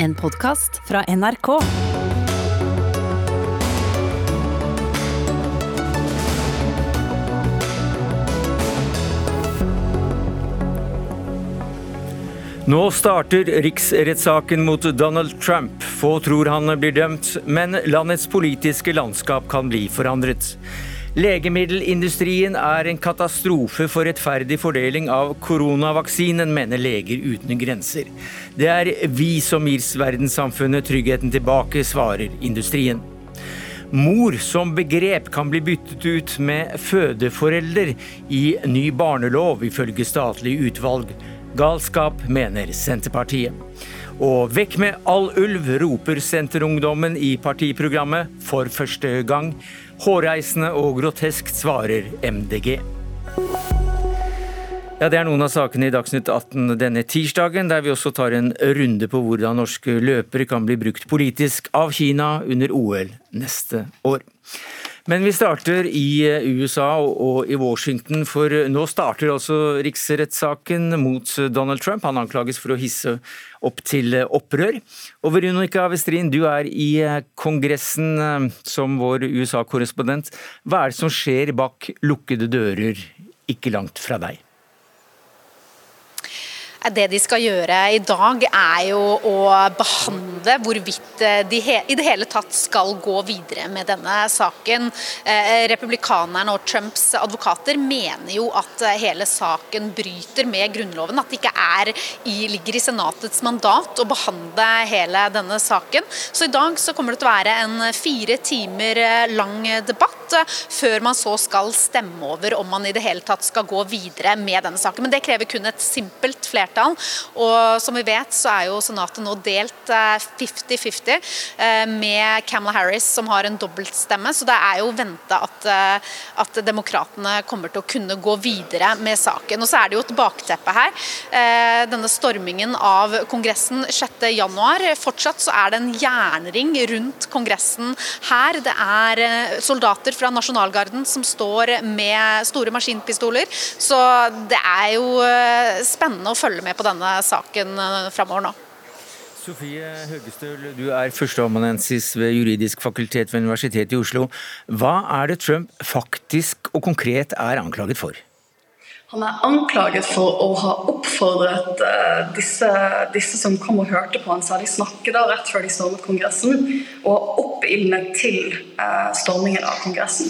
En podkast fra NRK. Nå starter riksrettssaken mot Donald Trump. Få tror han blir dømt, men landets politiske landskap kan bli forandret. Legemiddelindustrien er en katastrofe for rettferdig fordeling av koronavaksinen, mener Leger uten grenser. Det er vi som gir verdenssamfunnet tryggheten tilbake, svarer industrien. Mor som begrep kan bli byttet ut med fødeforelder i ny barnelov, ifølge statlig utvalg. Galskap, mener Senterpartiet. Og vekk med all ulv, roper Senterungdommen i partiprogrammet for første gang. Hårreisende og groteskt, svarer MDG. Ja, Det er noen av sakene i Dagsnytt 18 denne tirsdagen, der vi også tar en runde på hvordan norske løpere kan bli brukt politisk av Kina under OL neste år. Men vi starter i eh, USA og i Washington, for nå starter altså riksrettssaken mot Donald Trump. Han anklages for å hisse opp til opprør. Og Veronica Westrin, du er i eh, Kongressen eh, som vår USA-korrespondent. Hva er det som skjer bak lukkede dører ikke langt fra deg? Det de skal gjøre i dag, er jo å behandle hvorvidt de i det hele tatt skal gå videre med denne saken. Eh, republikanerne og Trumps advokater mener jo at hele saken bryter med Grunnloven. At det ikke er ligger i Senatets mandat å behandle hele denne saken. Så i dag så kommer det til å være en fire timer lang debatt før man så skal stemme over om man i det hele tatt skal gå videre med denne saken. Men det krever kun et simpelt flertall flertall. Og som vi vet, så er jo Senatet nå delt 50-50 eh, eh, med Camela Harris, som har en dobbeltstemme. Så det er jo venta at, eh, at demokratene kommer til å kunne gå videre med saken. Og så er det jo et bakteppe her. Denne stormingen av Kongressen 6.1. Fortsatt så er det en jernring rundt Kongressen her. Det er soldater fra Nasjonalgarden som står med store maskinpistoler. Så det er jo spennende å følge med med på denne saken eh, framover nå. Sofie Høgestøl, du er førsteamanuensis ved juridisk fakultet ved Universitetet i Oslo. Hva er det Trump faktisk og konkret er anklaget for? Han er anklaget for å ha oppfordret uh, disse, disse, som kom og hørte på han særlig snakke da rett før de stormet Kongressen, og oppildnet til uh, stormingen av Kongressen.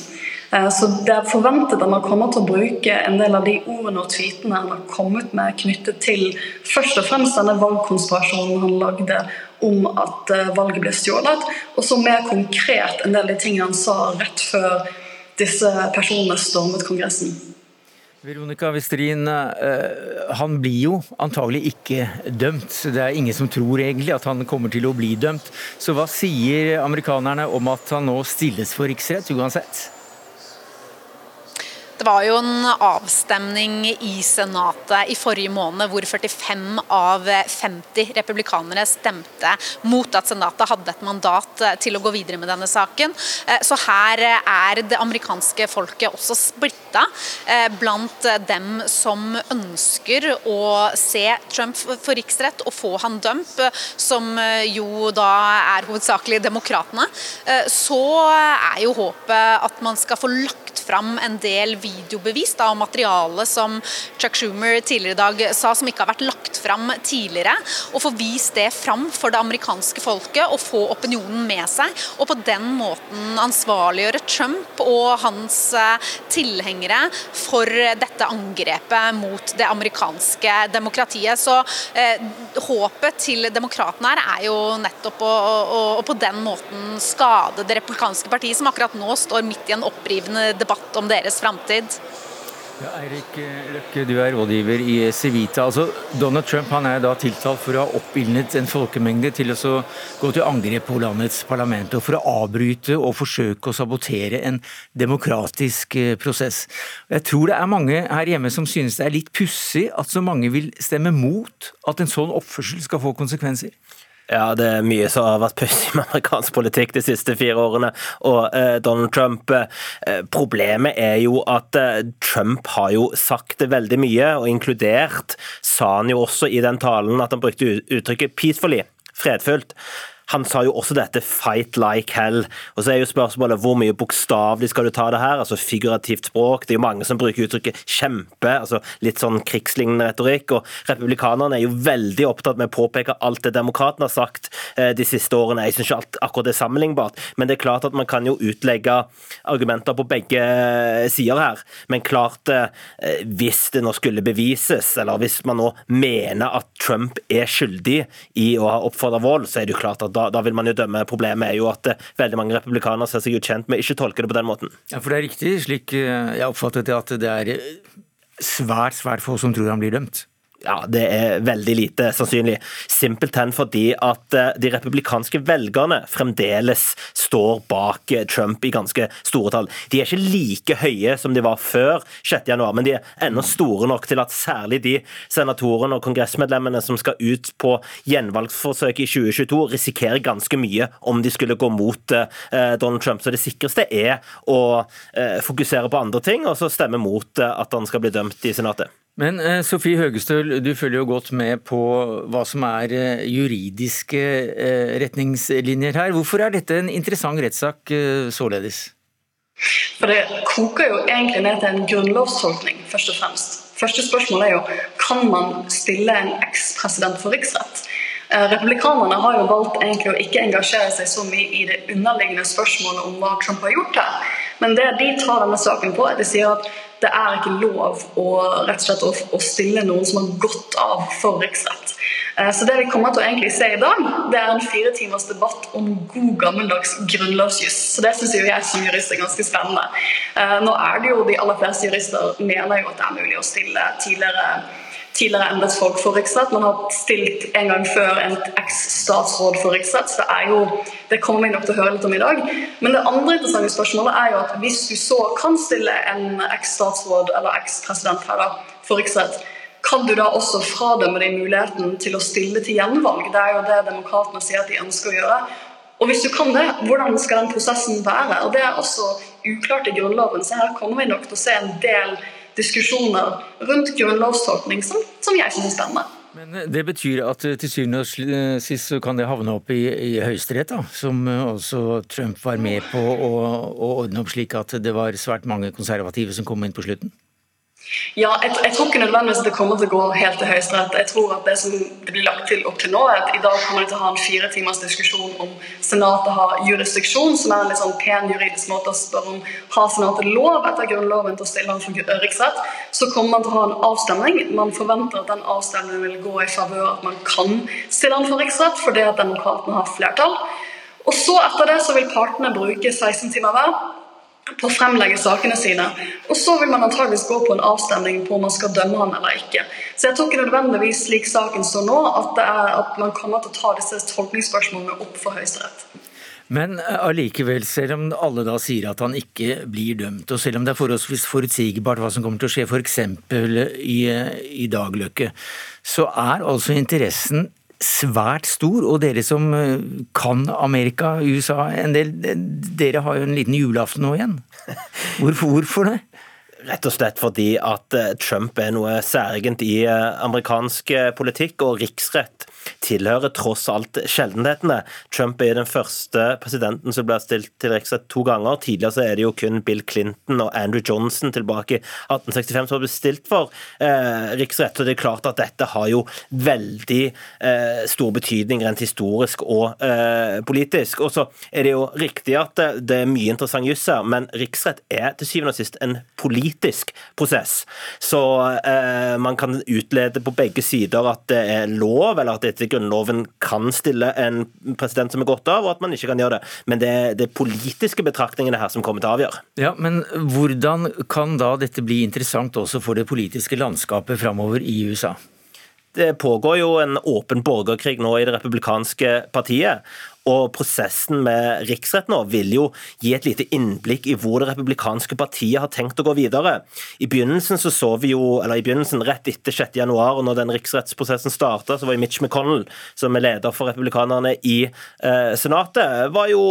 Eh, så det er forventet at man kommer til å bruke en del av de ordene og tweetene han har kommet med knyttet til først og fremst denne valgkonspirasjonen han lagde om at eh, valget ble stjålet, og så mer konkret en del av de tingene han sa rett før disse personene stormet Kongressen. Veronica Westrin, eh, han blir jo antagelig ikke dømt. Det er ingen som tror egentlig at han kommer til å bli dømt. Så hva sier amerikanerne om at han nå stilles for riksrett uansett? Det var jo en avstemning i Senatet i forrige måned hvor 45 av 50 republikanere stemte mot at Senatet hadde et mandat til å gå videre med denne saken. Eh, så her er det amerikanske folket også splitta eh, blant dem som ønsker å se Trump for riksrett og få han dømt, som jo da er hovedsakelig demokratene. Eh, så er jo håpet at man skal få lagt fram en del videobevis da, og materiale som Chuck Schumer tidligere i dag sa som ikke har vært lagt fram tidligere. Og få vist det fram for det amerikanske folket og få opinionen med seg. Og på den måten ansvarliggjøre Trump og hans eh, tilhengere for dette angrepet mot det amerikanske demokratiet. Så eh, håpet til demokratene her er jo nettopp å, å, å på den måten skade det republikanske partiet, som akkurat nå står midt i en opprivende debatt debatt om deres framtid. Ja, Eirik Løkke, du er rådgiver i Civita. Altså, Donald Trump han er da tiltalt for å ha oppildnet en folkemengde til å gå til angrep på landets parlament, og for å avbryte og forsøke å sabotere en demokratisk eh, prosess. Jeg tror det er mange her hjemme som synes det er litt pussig at så mange vil stemme mot at en sånn oppførsel skal få konsekvenser. Ja, det er mye som har vært pussig med amerikansk politikk de siste fire årene. Og eh, Donald Trump eh, Problemet er jo at eh, Trump har jo sagt veldig mye, og inkludert sa han jo også i den talen at han brukte uttrykket 'peacefully' fredfullt han sa jo også dette 'fight like hell'. Og så er jo spørsmålet hvor mye bokstavelig skal du ta det her? Altså figurativt språk. Det er jo mange som bruker uttrykket 'kjempe', altså litt sånn krigslignende retorikk. Og republikanerne er jo veldig opptatt med å påpeke alt det demokratene har sagt eh, de siste årene. Jeg syns ikke alt akkurat det er sammenlignbart, men det er klart at man kan jo utlegge argumenter på begge sider her. Men klart, eh, hvis det nå skulle bevises, eller hvis man nå mener at Trump er skyldig i å ha oppfordra vold, så er det jo klart at da, da, vil man jo dømme. Problemet er jo at eh, veldig mange republikanere ser seg jo tjent med ikke tolke det på den måten. Ja, For det er riktig, slik eh, jeg oppfattet det, at det er svært, svært få som tror han blir dømt. Ja, det er veldig lite sannsynlig. Simpelthen fordi at eh, de republikanske velgerne fremdeles står bak eh, Trump i ganske store tall. De er ikke like høye som de var før 6.1, men de er ennå store nok til at særlig de senatorene og kongressmedlemmene som skal ut på gjenvalgsforsøk i 2022, risikerer ganske mye om de skulle gå mot eh, Donald Trump. Så det sikreste er å fokusere på andre ting, og så stemme mot at han skal bli dømt i Senatet. Men eh, Sofie Høgestøl, du følger jo godt med på hva som er eh, juridiske eh, retningslinjer her. Hvorfor er dette en interessant rettssak således? For Det koker jo egentlig ned til en grunnlovstolkning, først og fremst. Første spørsmål er jo kan man stille en ekspresident for riksrett. Republikanerne har jo valgt egentlig å ikke engasjere seg så mye i det underliggende spørsmålet om hva Trump har gjort her. Men det de tar denne saken på, er de sier at det er ikke lov å, rett og slett, å stille noen som har gått av for riksrett. Eh, så det vi kommer til å egentlig se i dag, det er en fire timers debatt om god gammeldags grunnlovsjuss. Så det syns jeg som jurist er ganske spennende. Eh, nå er det jo de aller fleste jurister mener jo at det er mulig å stille tidligere tidligere embetsfolk for riksrett. Man har stilt en gang før en eks-statsråd for riksrett. Så det er jo, det kommer vi nok til å høre litt om i dag. Men det andre interessante spørsmålet er jo at hvis du så kan stille en eks-statsråd eller eks-president her da, for riksrett, kan du da også fradømme deg muligheten til å stille til gjenvalg? Det er jo det demokratene sier at de ønsker å gjøre. Og hvis du kan det, hvordan skal den prosessen være? Og Det er også uklart i Grunnloven, så her kommer vi nok til å se en del diskusjoner rundt grunnlovstolkning som, som jeg syns er spennende. Men eh, Det betyr at eh, til syvende og eh, sist så kan det havne opp i, i Høyesterett, som også Trump var med på å, å ordne opp slik at det var svært mange konservative som kom inn på slutten? Ja, jeg, jeg, tror ikke nødvendigvis det kommer til å gå helt til Høyesterett. Jeg tror at det som det blir lagt til opp til nå, er at i dag kommer de til å ha en fire timers diskusjon om Senatet har jurisdiksjon, som er en litt sånn pen juridisk måte å spørre om har Senatet lov etter Grunnloven til å stille han for riksrett. Så kommer man til å ha en avstemning. Man forventer at den avstemningen vil gå i favør at man kan stille han for riksrett, fordi at demokratene har flertall. Og så etter det så vil partene bruke 16 timer hver på å fremlegge sakene sine. Og så vil man antageligvis gå på en avstemning på om man skal dømme han eller ikke. Så jeg tror ikke nødvendigvis slik saken står nå, at, at man kommer til å ta disse tolkningsspørsmålene opp for Høyesterett. Men eh, allikevel, selv om alle da sier at han ikke blir dømt, og selv om det er forholdsvis forutsigbart hva som kommer til å skje f.eks. I, i Dagløkke, så er altså interessen svært stor, og dere som eh, kan Amerika, USA en del, dere har jo en liten julaften nå igjen. Hvorfor, hvorfor det? Rett og slett fordi at eh, Trump er noe særegent i eh, amerikansk politikk, og riksrett tilhører tross alt sjeldenhetene. Trump er den første presidenten som ble stilt til riksrett to ganger. Tidligere så er det jo kun Bill Clinton og Andrew Johnson tilbake i 1865 som blitt stilt for eh, riksrett. Og det er klart at dette har jo veldig eh, stor betydning rent historisk og eh, politisk. Og så er det jo riktig at det, det er mye interessant juss her, men riksrett er til syvende og sist en politisk prosess. Så eh, man kan utlede på begge sider at det er lov, eller at det etter Grunnloven kan stille en president som er gått av, og at man ikke kan gjøre det. Men det er de politiske betraktningene her som kommer til å avgjøre. Ja, Men hvordan kan da dette bli interessant også for det politiske landskapet framover i USA? Det pågår jo en åpen borgerkrig nå i det republikanske partiet. Og prosessen med riksrett nå vil jo gi et lite innblikk i hvor det republikanske partiet har tenkt å gå videre. I begynnelsen så så vi jo, eller i begynnelsen rett etter 6. januar, og når den riksrettsprosessen starta, så var jo Mitch McConnell, som er leder for republikanerne i eh, Senatet, var jo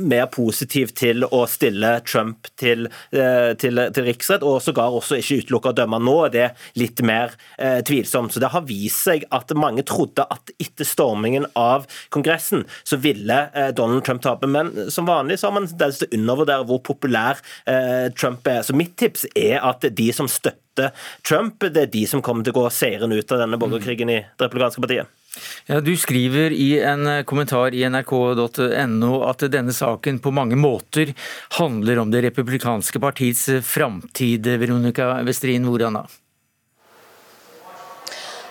mer positiv til å stille Trump til, eh, til, til riksrett, og sågar også ikke utelukka å dømme. Nå er det litt mer eh, tvilsomt. Så det har vist seg at mange trodde at etter stormingen av Kongressen, så ville eh, Donald Trump tape. Men som vanlig så har man tendens til å undervurdere hvor populær eh, Trump er. Så mitt tips er at de som støtter Trump, det er de som kommer til å gå seirende ut av denne borgerkrigen i det republikanske partiet. Ja, du skriver i en eh, kommentar i nrk.no at denne saken på mange måter handler om det republikanske partiets framtid. Veronica Westrin, hvordan da?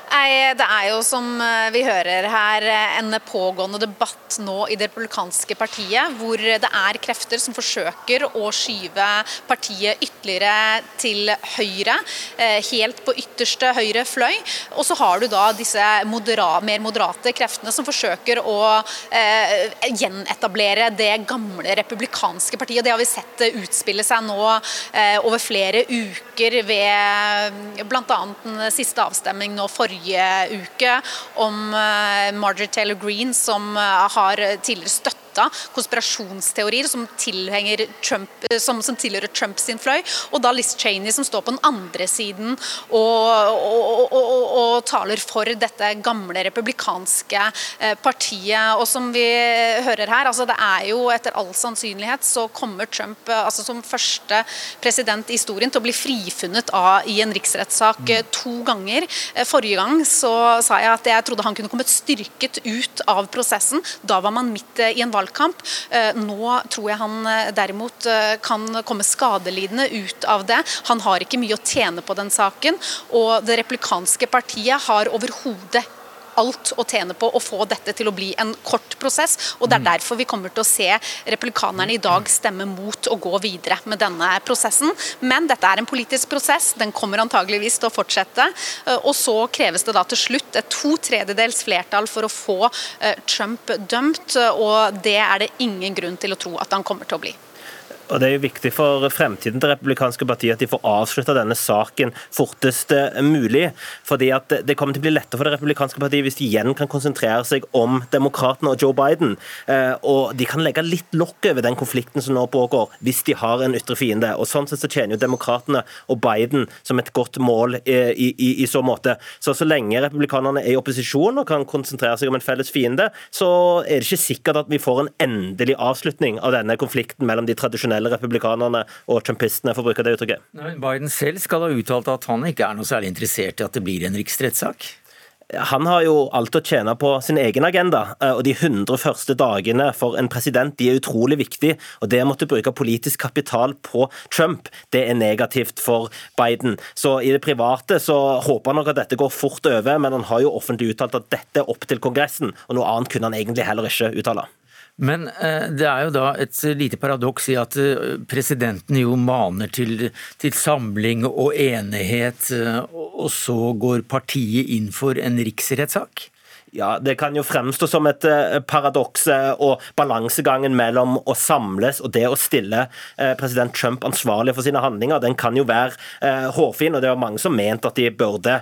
Nei, Det er jo som eh, vi hører her en pågående debatt nå i det republikanske partiet, hvor det er krefter som forsøker å skyve partiet ytterligere til høyre, eh, helt på ytterste høyre fløy. Og så har du da disse modera mer moderate kreftene som forsøker å eh, gjenetablere det gamle republikanske partiet. Det har vi sett utspille seg nå eh, over flere uker ved bl.a. den siste avstemning nå forrige forrige uke om Marjorie Margaret Taylor Green, som eh, har tidligere støttet konspirasjonsteorier som, Trump, eh, som, som tilhører Trumps fløy, og da Liz Cheney som står på den andre siden og, og, og, og taler for dette gamle republikanske partiet. Og som vi hører her, altså det er jo etter all sannsynlighet så kommer Trump altså som første president i historien til å bli frifunnet av, i en riksrettssak to ganger. Forrige gang så sa jeg at jeg trodde han kunne kommet styrket ut av prosessen. Da var man midt eh, i en valgkamp. Eh, nå tror jeg han eh, derimot kan komme skadelidende ut av det. Han har ikke mye å tjene på den saken, og det replikanske partiet har overhodet alt å tjene på å få dette til å bli en kort prosess. og Det er mm. derfor vi kommer til å se replikanerne i dag stemme mot å gå videre med denne prosessen. Men dette er en politisk prosess, den kommer antageligvis til å fortsette. Eh, og så kreves det da til slutt et to tredjedels flertall for å få eh, Trump dømt, og det er det ingen grunn til å tro at han kommer til å bli. Og Det er jo viktig for fremtiden til republikanske partiet at de får avslutta denne saken fortest eh, mulig. fordi at Det kommer til å bli lettere for det republikanske partiet hvis de igjen kan konsentrere seg om demokratene og Joe Biden. Eh, og De kan legge litt lokk over den konflikten som nå pågår, hvis de har en ytre fiende. Og Sånn sett så tjener jo demokratene og Biden som et godt mål i, i, i så måte. Så så lenge republikanerne er i opposisjon og kan konsentrere seg om en felles fiende, så er det ikke sikkert at vi får en endelig avslutning av denne konflikten mellom de tradisjonelle tradisjonelle republikanerne og trumpistene, for å bruke det uttrykket. Biden selv skal ha uttalt at han ikke er noe særlig interessert i at det blir en riksrettssak? Han har jo alt å tjene på sin egen agenda, eh, og de 100 første dagene for en president de er utrolig viktig. og Det å måtte bruke politisk kapital på Trump, det er negativt for Biden. Så i det private så håper han nok at dette går fort over, men han har jo offentlig uttalt at dette er opp til Kongressen, og noe annet kunne han egentlig heller ikke uttale. Men eh, det er jo da et lite paradoks i at eh, presidenten jo maner til, til samling og enighet, eh, og så går partiet inn for en riksrettssak? Ja, Det kan jo fremstå som et uh, paradoks uh, og balansegangen mellom å samles og det å stille uh, president Trump ansvarlig for sine handlinger, den kan jo være hårfin. og Det er mange som mente at de burde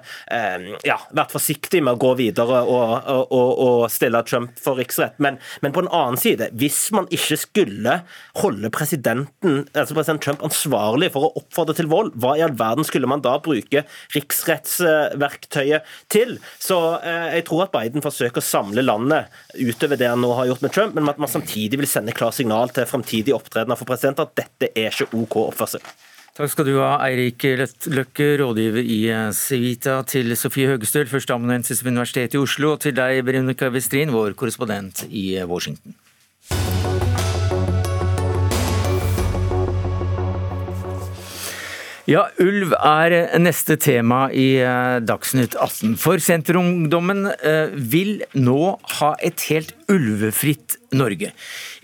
ja, vært forsiktige med å gå videre og, og, og stille Trump for riksrett. Men, men, på den annen side, hvis man ikke skulle holde presidenten, altså president Trump ansvarlig for å oppfordre til vold, hva i all verden skulle man da bruke riksrettsverktøyet til? Så jeg tror at Biden Biden forsøker å samle landet utover det han nå har gjort med Trump, men at man samtidig vil sende klart signal til framtidige opptredener for presidenter at dette er ikke OK oppførsel. Takk skal du ha, Eirik Løkke, rådgiver i Civita, til Sofie Høgestøl, førsteamanuensis ved Universitetet i Oslo, og til deg, Veronica Westrin, vår korrespondent i Washington. Ja, ulv er neste tema i eh, Dagsnytt 18. For Senterungdommen eh, vil nå ha et helt ulvefritt Norge.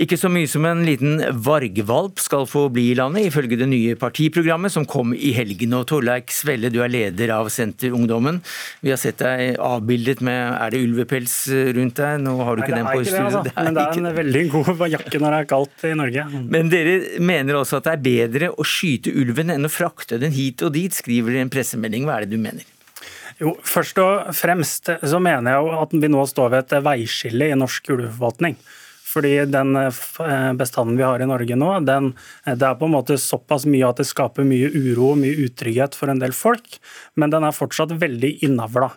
Ikke så mye som en liten vargvalp skal få bli i landet, ifølge det nye partiprogrammet som kom i helgen. Og Torleik Svelle, du er leder av Senterungdommen. Vi har sett deg avbildet med er det ulvepels rundt deg? Nå har du ikke den på det, studio. altså. Men det er en veldig god jakke når det er kaldt i Norge. Men dere mener også at det er bedre å skyte ulven enn å frakte den hit og dit, skriver dere i en pressemelding. Hva er det du mener? Jo, Først og fremst så mener jeg jo at vi nå står ved et veiskille i norsk ulveforvaltning. Fordi den eh, bestanden vi har i Norge nå, den, det er på en måte såpass mye at det skaper mye uro og mye utrygghet for en del folk, men den er fortsatt veldig innavla.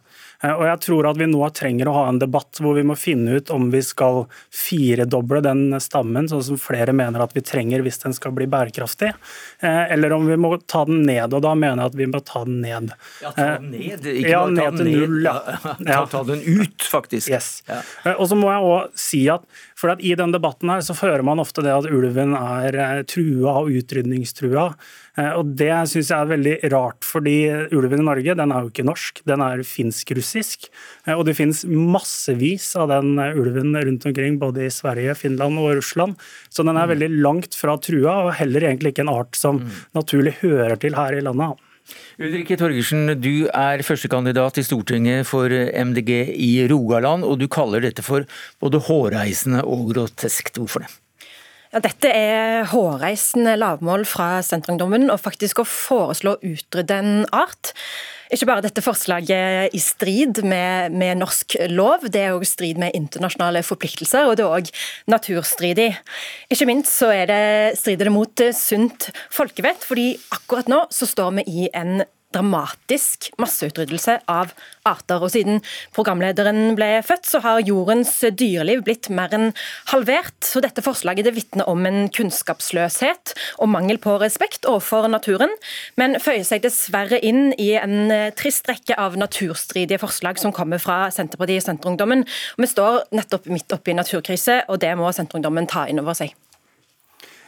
Eh, og jeg tror at vi nå trenger å ha en debatt hvor vi må finne ut om vi skal firedoble den stammen, sånn som flere mener at vi trenger hvis den skal bli bærekraftig, eh, eller om vi må ta den ned. Og da mener jeg at vi må ta den ned. Ja, ta den ned, ikke ja, bare ta den ned. null, ja. Ta, Ja. ta den ut, faktisk. Yes. Ja. Eh, Og så må jeg også si at, for at I den debatten her så hører man ofte det at ulven er eh, trua og utrydningstrua. Eh, og Det syns jeg er veldig rart, fordi ulven i Norge den er jo ikke norsk, den er finsk-russisk. Eh, Og det finnes massevis av den eh, ulven rundt omkring, både i Sverige, Finland og Russland. Så den er veldig langt fra trua, og heller egentlig ikke en art som naturlig hører til her i landet. Ulrikke Torgersen, du er førstekandidat i Stortinget for MDG i Rogaland, og du kaller dette for både hårreisende og groteskt. Hvorfor det? Dette er hårreisende lavmål fra Senterungdommen, og faktisk å foreslå å utrydde en art. Ikke bare dette forslaget i strid med, med norsk lov, det er òg strid med internasjonale forpliktelser, og det er òg naturstridig. Ikke minst så er det, strider det mot sunt folkevett, fordi akkurat nå så står vi i en dramatisk masseutryddelse av arter. Og siden programlederen ble født, så har jordens dyreliv blitt mer enn halvert. Så dette forslaget det vitner om en kunnskapsløshet og mangel på respekt overfor naturen, men føyer seg dessverre inn i en trist rekke av naturstridige forslag som kommer fra Senterpartiet og Senterungdommen. Vi står nettopp midt oppe i naturkrise, og det må Senterungdommen ta inn over seg.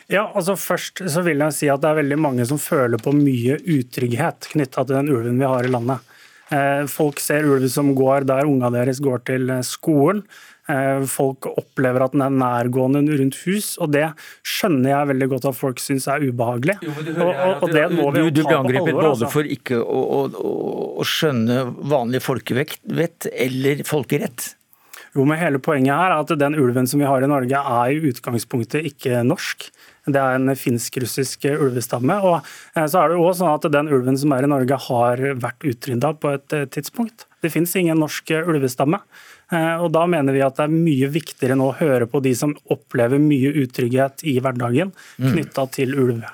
Ja, altså Først så vil jeg si at det er veldig mange som føler på mye utrygghet knytta til den ulven vi har i landet. Eh, Folk ser ulv som går der unga deres går til eh, skolen. Eh, Folk opplever at den er nærgående rundt hus, og det skjønner jeg veldig godt at folk syns er ubehagelig. Og, og, og det må vi du, jo du ble angrepet alvor. både Altså. for ikke å, å, å skjønne vanlig folkevett eller folkerett. Jo, men hele Poenget her er at den ulven som vi har i Norge er i utgangspunktet ikke norsk. Det er en finsk-russisk ulvestamme. og eh, så er det jo også sånn at Den ulven som er i Norge har vært utrydda på et eh, tidspunkt. Det finnes ingen norsk eh, ulvestamme. Og Da mener vi at det er mye viktigere nå å høre på de som opplever mye utrygghet i hverdagen knytta til ulv.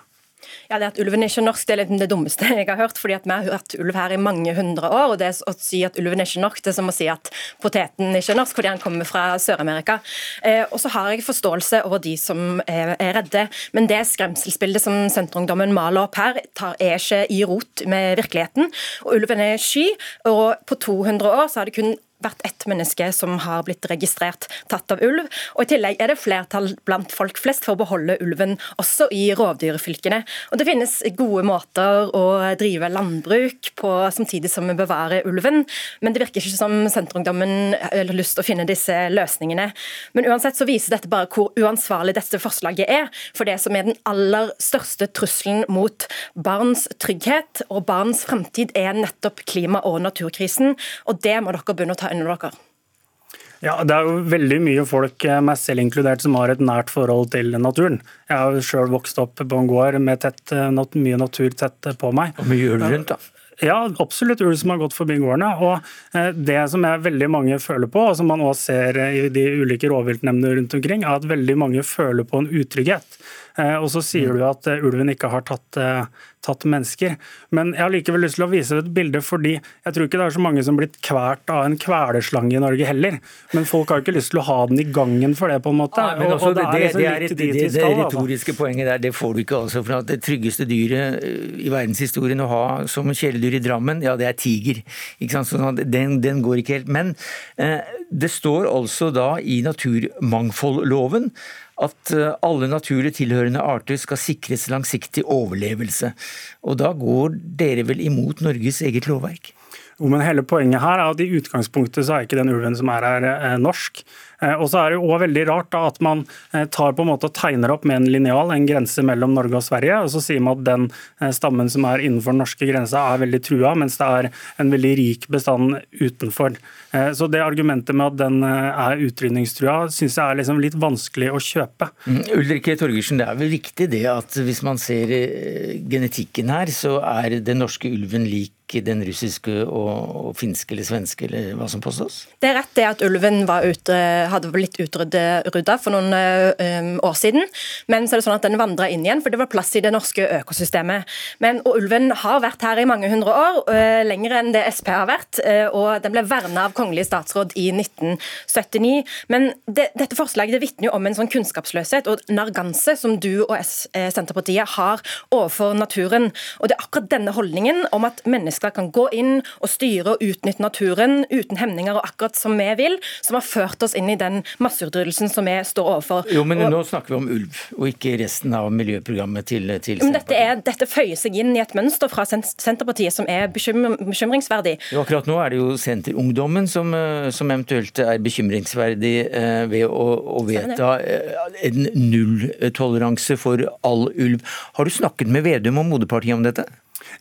Ja, det At ulven er ikke norsk, det er litt det dummeste jeg har hørt. fordi at Vi har hørt ulv her i mange hundre år. og det Å si at ulven er ikke norsk, det er som å si at poteten ikke er norsk fordi han kommer fra Sør-Amerika. Eh, og så har jeg forståelse over de som er, er redde, men det skremselsbildet som Senterungdommen maler opp her, tar, er ikke i rot med virkeligheten. Og Ulven er sky, og på 200 år så har det kun vært ett menneske som har blitt registrert tatt av ulv. Og I tillegg er det flertall blant folk flest for å beholde ulven også i rovdyrfylkene. Og Det finnes gode måter å drive landbruk på samtidig som vi bevarer ulven, men det virker ikke som Senterungdommen har lyst til å finne disse løsningene. Men uansett så viser dette bare hvor uansvarlig dette forslaget er. For det som er den aller største trusselen mot barns trygghet og barns fremtid, er nettopp klima- og naturkrisen. Og det må dere begynne å ta over dere. Ja, Det er jo veldig mye folk, eh, meg selv inkludert, som har et nært forhold til naturen. Jeg har jo sjøl vokst opp på en gård med tett, eh, mye natur tett på meg. Og mye ulv rundt, da. Ja, absolutt ulv som har gått forbi gårdene. Og eh, Det som jeg veldig mange føler på, og som man også ser i de ulike rovviltnemndene rundt omkring, er at veldig mange føler på en utrygghet. Eh, Og så sier du at eh, ulven ikke har tatt, eh, tatt mennesker. Men jeg har likevel lyst til å vise et bilde, fordi jeg tror ikke det er så mange som blitt kvært av en kvelerslange i Norge heller. Men folk har ikke lyst til å ha den i gangen for det, på en måte. Ja, men Og- også, og det, det, det er det, det skal, altså. retoriske poenget der, det får du ikke. altså, for at Det tryggeste dyret i verdenshistorien å ha som kjæledyr i Drammen, ja, det er tiger. ikke sant, sånn den, den går ikke helt. Men eh, det står altså da i naturmangfoldloven at eh, alle naturlig tilhørende arter skal sikres langsiktig overlevelse. Og da går dere vel imot Norges eget lovverk? Jo, men hele Poenget her er at i utgangspunktet så er ikke den ulven som er her, eh, norsk. Eh, og så er det jo også veldig rart da, at man eh, tar på en måte og tegner opp med en linjal en grense mellom Norge og Sverige, og så sier man at den stammen som er innenfor den norske grensa er veldig trua, mens det er en veldig rik bestand utenfor. Så det argumentet med at den er utrydningstrua, syns jeg er liksom litt vanskelig å kjøpe. Mm, Ulrikke Torgersen, det er vel riktig det at hvis man ser genetikken her, så er den norske ulven lik den russiske og, finske eller svenske, eller hva som påstås? Det er rett det at ulven ute, hadde blitt utrydda for noen um, år siden. Men så er det sånn at den vandra inn igjen, for det var plass i det norske økosystemet. Men, og Ulven har vært her i mange hundre år, uh, lenger enn det SP har vært. Uh, og den ble verna av kongelig statsråd i 1979. Men det, dette forslaget det vitner jo om en sånn kunnskapsløshet og narganse som du og S Senterpartiet har overfor naturen. Og det er akkurat denne holdningen om at mennesker mennesker kan gå inn og styre og utnytte naturen uten hemninger og akkurat som vi vil, som har ført oss inn i den masseutryddelsen som vi står overfor. Jo, men og, Nå snakker vi om ulv, og ikke resten av miljøprogrammet til, til dette, er, dette, føyer seg inn i et mønster fra Senterpartiet som er bekymring, bekymringsverdig. Jo, akkurat nå er det jo Senterungdommen som, eh, som eventuelt er bekymringsverdig eh, ved å, å vedta eh, en nulltoleranse for all ulv. Har du snakket med Vedum og moderpartiet om dette?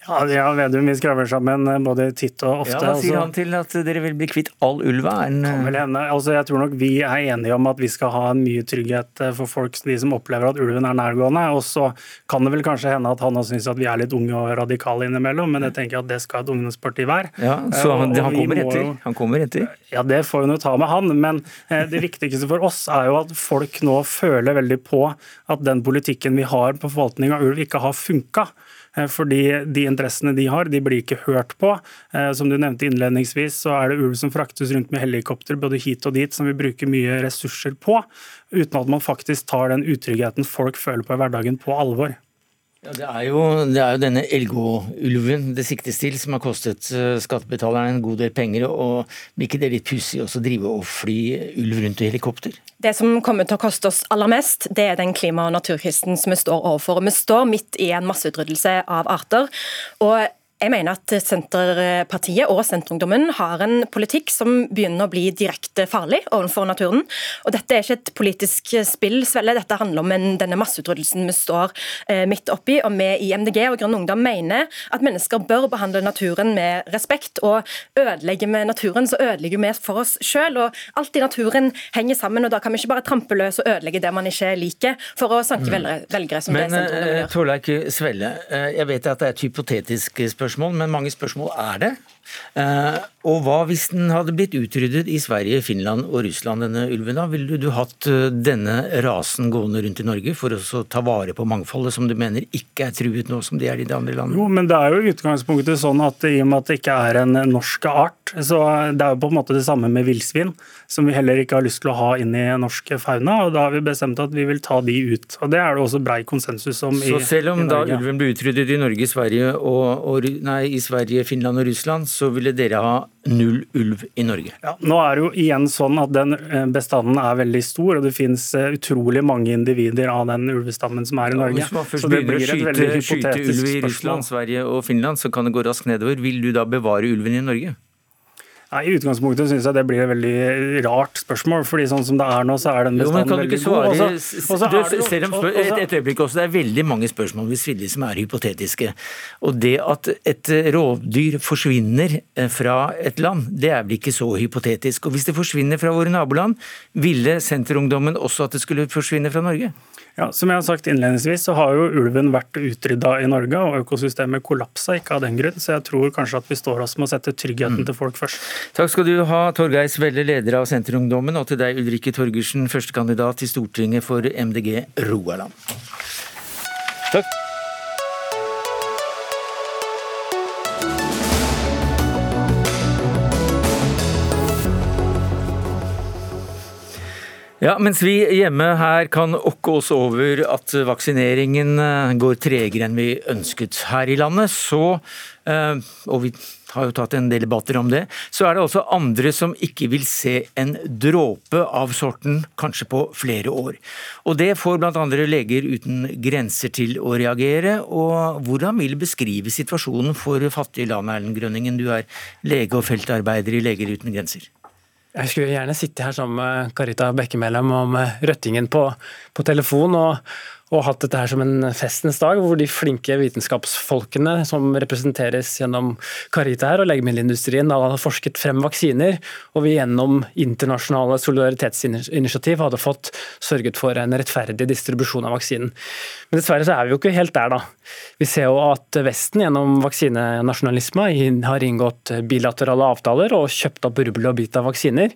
Ja, ja Vedum, vi skravler sammen eh, både titt og ofte. Ja, Hva sier altså. han til at dere vil bli kvitt all ulva? En... Hende. Altså, jeg tror nok vi er enige om at vi skal ha en mye trygghet eh, for folk, de som opplever at ulven er nærgående. Og så kan det vel kanskje hende at han også syns at vi er litt unge og radikale innimellom, men jeg tenker at det skal et ungdomsparti være. Ja, Så han, han kommer etter? han kommer etter? Ja, det får vi jo ta med han. Men det viktigste for oss er jo at folk nå føler veldig på at den politikken vi har på forvaltning av ulv, ikke har funka. Eh, fordi de interessene de har, de blir ikke hørt på. Eh, som du nevnte innledningsvis, så er det ulv som fraktes rundt med helikopter både hit og dit, som vi bruker mye ressurser på, uten at man faktisk tar den utryggheten folk føler på i hverdagen, på alvor. Ja, det, er jo, det er jo denne Elgå-ulven det siktes til, som har kostet eh, skattebetalerne en god del penger. og Blir ikke det litt pussig å drive og fly ulv rundt i helikopter? Det som kommer til å koste oss aller mest, det er den klima- og naturkrisen som vi står overfor. Vi står midt i en masseutryddelse av arter. og jeg mener at Senterpartiet og Senterungdommen har en politikk som begynner å bli direkte farlig overfor naturen. Og Dette er ikke et politisk spill, Svelle. Dette handler om en, denne masseutryddelsen vi står eh, midt oppi. Og vi i MDG og Grønn Ungdom mener at mennesker bør behandle naturen med respekt. Og ødelegger vi naturen, så ødelegger vi for oss sjøl. Alt i naturen henger sammen, og da kan vi ikke bare trampe løs og ødelegge det man ikke liker, for å sanke velgere, velgere, som Men, det Senterungdommen gjør. Men Torleik Svelle, eh, jeg vet at det er et hypotetisk spørsmål spørsmål, men mange spørsmål er det. Og hva hvis den hadde blitt utryddet i Sverige, Finland og Russland, denne ulven? da? Ville du hatt eh, denne rasen gående rundt i Norge for å ta vare på mangfoldet, som du mener ikke er truet nå, som det er i de andre landene? Jo, men det er jo i utgangspunktet sånn at i og med at det ikke er en norsk art, så det er jo på en måte det samme med villsvin, som vi heller ikke har lyst til å ha inn i norsk fauna. og Da har vi bestemt at vi vil ta de ut. og Det er det også brei konsensus om i Norge. Så selv om da ulven ble utryddet i Norge, Sverige og, og, nei, i Sverige, Finland og Russland, så ville dere ha null ulv i Norge? Ja, nå er det jo igjen sånn at den eh, bestanden er veldig stor, og det finnes eh, utrolig mange individer av den ulvestammen som er i Norge. Ja, hvis man først begynner å skyte, skyte ulv i Russland, Sverige og Finland, så kan det gå raskt nedover. Vil du da bevare ulven i Norge? Nei, I utgangspunktet syns jeg det blir et veldig rart spørsmål. fordi sånn som det er nå, så er den bestanden god. Også, også du, selv om et, et øyeblikk også, Det er veldig mange spørsmål hvis vilje som er hypotetiske. Og det at et rovdyr forsvinner eh, fra et land, det er vel ikke så hypotetisk. Og hvis det forsvinner fra våre naboland, ville Senterungdommen også at det skulle forsvinne fra Norge? Ja, Som jeg har sagt innledningsvis, så har jo ulven vært utrydda i Norge, og økosystemet kollapsa ikke av den grunn. Så jeg tror kanskje at vi står oss med å sette tryggheten mm. til folk først. Takk skal du ha, Torgeir Svelle, leder av Senterungdommen, og til deg, Ulrikke Torgersen, førstekandidat til Stortinget for MDG Rogaland. Takk. Ja, Mens vi hjemme her kan okke oss over at vaksineringen eh, går tregere enn vi ønsket her i landet, så, eh, og vi har jo tatt en del debatter om det, så er det også andre som ikke vil se en dråpe av sorten kanskje på flere år. Og Det får bl.a. Leger uten grenser til å reagere. og Hvordan vil beskrive situasjonen for fattige land, Erlend Grønningen? Du er lege og feltarbeider i Leger uten grenser. Jeg skulle gjerne sitte her sammen med Karita Bekkemellem om Røttingen på, på telefon og, og hatt dette her som en festens dag, hvor de flinke vitenskapsfolkene som representeres gjennom Carita her og legemiddelindustrien hadde forsket frem vaksiner, og vi gjennom internasjonale solidaritetsinitiativ hadde fått sørget for en rettferdig distribusjon av vaksinen. Men dessverre så er vi jo ikke helt der, da. Vi ser jo at Vesten gjennom vaksinenasjonalisme har inngått bilaterale avtaler og kjøpt opp rubbel og bit av vaksiner.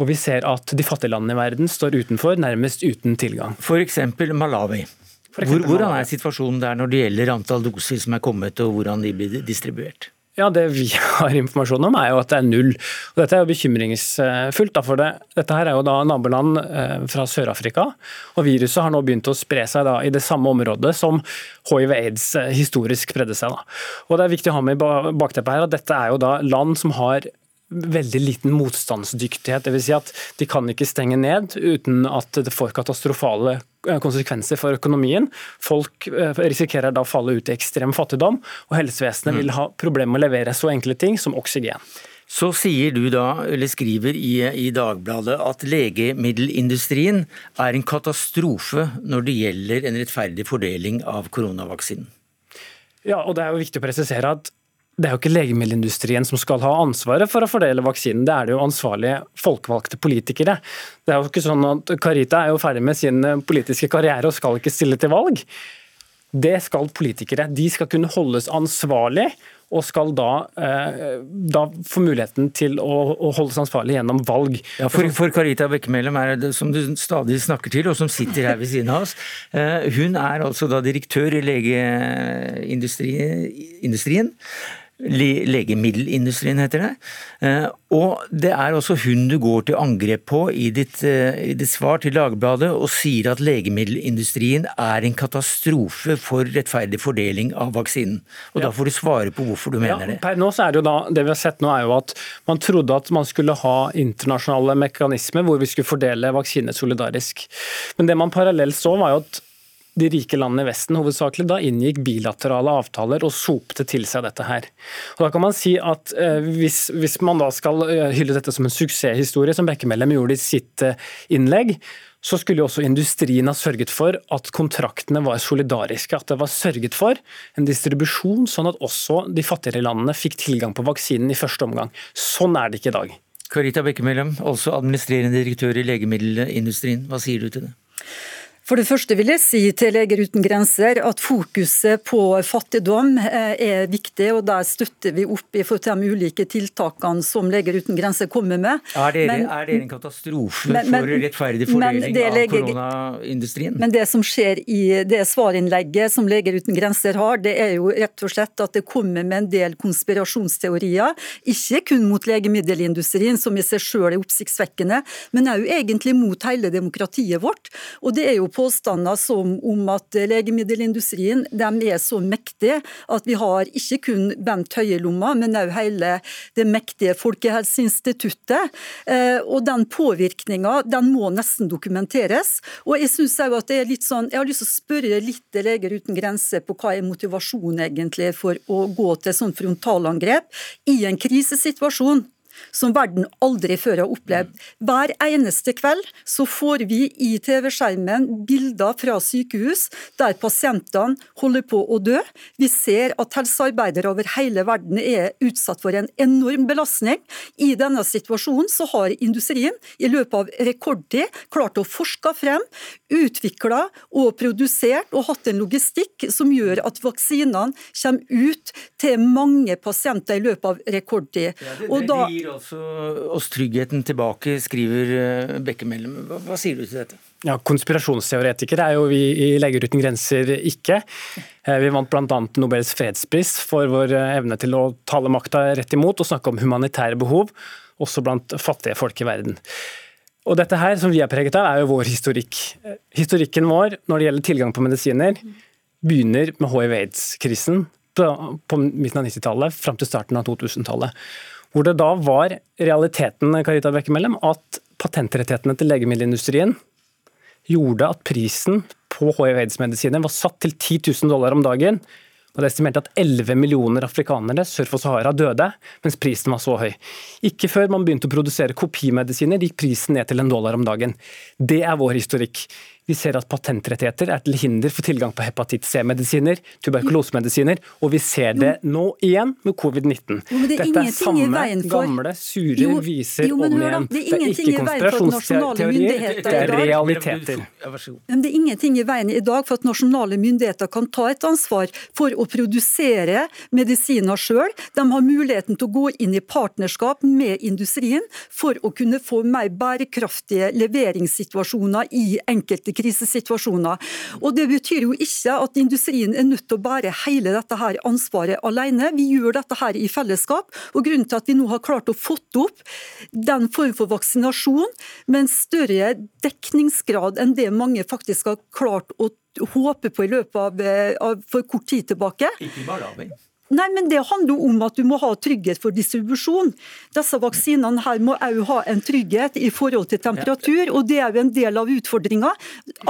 Og vi ser at de fattige landene i verden står utenfor, nærmest uten tilgang. F.eks. Malawi. Hvor, hvordan er situasjonen der når det gjelder antall doser som er kommet og hvordan de blir distribuert? Ja, Det vi har informasjon om er jo at det er null. Og Dette er jo bekymringsfullt. for det, Dette her er jo da naboland eh, fra Sør-Afrika. og Viruset har nå begynt å spre seg da i det samme området som hiv-aids eh, historisk spredde seg. da. Og Det er viktig å ha med i bakteppet her at dette er jo da land som har veldig liten motstandsdyktighet. Dvs. Si at de kan ikke stenge ned uten at det får katastrofale eh, konsekvenser for økonomien. Folk eh, risikerer da å falle ut i ekstrem fattigdom, og helsevesenet mm. vil ha problemer med å levere så enkle ting som oksygen. Så sier du da, eller skriver i, i, Dagbladet at legemiddelindustrien er en katastrofe når det gjelder en rettferdig fordeling av koronavaksinen. Ja, og det er jo viktig å presisere at det er jo ikke legemiddelindustrien som skal ha ansvaret for å fordele vaksinen, det er det jo ansvarlige folkevalgte politikere. Det er jo ikke sånn at Carita er jo ferdig med sin eh, politiske karriere og skal ikke stille til valg. Det skal politikere. De skal kunne holdes ansvarlig og skal da, eh, da, få muligheten til å, å, holdes ansvarlig gjennom valg. Ja, for, for Carita Bekkemellem som du stadig snakker til, og som sitter her ved siden av oss. Eh, hun er altså da direktør i legeindustrien legemiddelindustrien, heter det. Eh, og det er også hun du går til angrep på i ditt, eh, i ditt, svar til Dagbladet, og sier at legemiddelindustrien er en katastrofe for rettferdig fordeling av vaksinen. Og ja. Da får du svare på hvorfor du mener ja, det. Per nå så er Det jo da, det vi har sett nå er jo at man trodde at man skulle ha internasjonale mekanismer hvor vi skulle fordele vaksiner solidarisk. Men det man parallelt så, var jo at de rike landene i Vesten hovedsakelig da inngikk bilaterale avtaler og sopte til seg dette her. Og da kan man si at eh, hvis, hvis, man da skal eh, hylle dette som en suksesshistorie, som Bekkemellem gjorde i sitt eh, innlegg, så skulle jo også industrien ha sørget for at kontraktene var solidariske. At det var sørget for en distribusjon, sånn at også de fattigere landene fikk tilgang på vaksinen i første omgang. Sånn er det ikke i dag. Karita Bekkemellem, også administrerende direktør i legemiddelindustrien. Hva sier du til det? For det første vil jeg si til Leger uten grenser at fokuset på fattigdom eh, er viktig, og der støtter vi opp i de ulike tiltakene som Leger uten grenser kommer med. Er det, men, er det en katastrofe men, men, for rettferdig fordeling av koronaindustrien? Men det som skjer i det svarinnlegget som Leger uten grenser har, det er jo rett og slett at det kommer med en del konspirasjonsteorier. Ikke kun mot legemiddelindustrien, som i seg selv er oppsiktsvekkende, men òg egentlig mot hele demokratiet vårt. Og det er jo påstander som om at legemiddelindustrien de er så mektige at vi har ikke kun Bent Høie-lomma, men òg hele det mektige Folkehelseinstituttet. Eh, og den påvirkninga den må nesten dokumenteres. Og jeg synes òg at det er litt sånn, jeg har lyst til å spørre litt Leger uten grenser på hva er motivasjonen egentlig for å gå til sånn frontalangrep i en krisesituasjon som verden aldri før har opplevd. Hver eneste kveld så får vi i TV-skjermen bilder fra sykehus der pasientene holder på å dø. Vi ser at helsearbeidere over hele verden er utsatt for en enorm belastning. I denne situasjonen så har industrien i løpet av rekordtid klart å forske frem, utvikle og produsert og hatt en logistikk som gjør at vaksinene kommer ut til mange pasienter i løpet av rekordtid. Det, det gir altså oss tryggheten tilbake, skriver eh, Bekkemellem. Hva, hva sier du til dette? Ja, Konspirasjonsteoretikere er jo vi i Leger uten grenser ikke. Eh, vi vant bl.a. Nobels fredspris for vår eh, evne til å tale makta rett imot og snakke om humanitære behov, også blant fattige folk i verden. Og dette her som vi er preget av, er jo vår historikk. Historikken vår når det gjelder tilgang på medisiner, begynner med hiv-aids-krisen på, på midten av 90-tallet fram til starten av 2000-tallet. Hvor det da var realiteten Carita Bekkemellem, at patentrettighetene til legemiddelindustrien gjorde at prisen på hiv-aids-medisiner var satt til 10 000 dollar om dagen og Det er estimert at 11 millioner afrikanere sør for Sahara døde, mens prisen var så høy. Ikke før man begynte å produsere kopimedisiner, gikk prisen ned til en dollar om dagen. Det er vår historikk. Vi ser at patentrettigheter er til hinder for tilgang på hepatitt C-medisiner, tuberkulosemedisiner, og vi ser det nå igjen med covid-19. Det Dette er samme gamle, sure jo, viser jo, om igjen. Det er ikke konspirasjonsteorier, det er realiteter. Men det er ingenting i veien i dag for at nasjonale myndigheter kan ta et ansvar for å produsere medisiner sjøl. De har muligheten til å gå inn i partnerskap med industrien for å kunne få mer bærekraftige leveringssituasjoner i enkelte krisesituasjoner. Og Det betyr jo ikke at industrien er nødt til å bære hele dette her ansvaret alene. Vi gjør dette her i fellesskap. og Grunnen til at vi nå har klart å fått opp den form for vaksinasjon med en større dekningsgrad enn det mange faktisk har klart å håpe på i løpet av, eh, av for kort tid tilbake. Ikke bare Nei, men Det handler om at du må ha trygghet for distribusjon. Disse vaksinene her må også ha en trygghet i forhold til temperatur, og det er jo en del av utfordringa.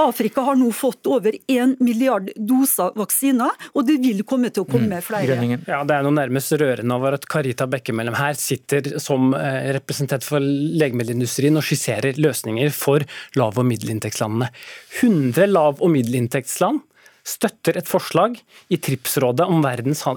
Afrika har nå fått over 1 milliard doser vaksiner, og det vil komme til å komme mm. flere. Ja, Det er noe nærmest rørende over at Karita Bekkemellem her sitter som eh, representant for legemiddelindustrien og skisserer løsninger for lav- og middelinntektslandene. 100 lav- og middelinntektsland støtter et forslag i TRIPS-rådet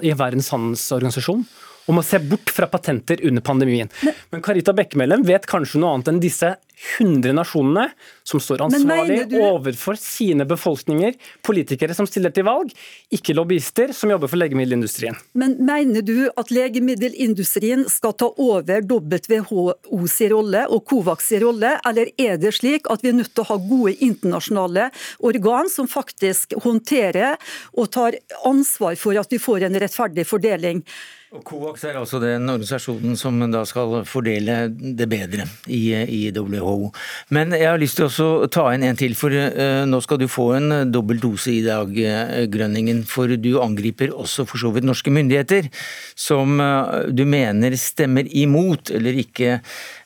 i Verdens handelsorganisasjon om å se bort fra patenter under pandemien. Men Karita Bekkemellem vet kanskje noe annet enn disse 100 nasjonene som står ansvarlig du... overfor sine befolkninger, politikere som stiller til valg, ikke lobbyister som jobber for legemiddelindustrien. Men mener du at legemiddelindustrien skal ta over WHOs rolle og Covax' rolle, eller er det slik at vi er nødt til å ha gode internasjonale organ som faktisk håndterer og tar ansvar for at vi får en rettferdig fordeling? Og COAX er altså den organisasjonen som da skal fordele det bedre i, i WHO. Men jeg har lyst til å ta inn en til, for uh, nå skal du få en dobbel dose i dag, uh, Grønningen. For du angriper også for så vidt norske myndigheter, som uh, du mener stemmer imot eller ikke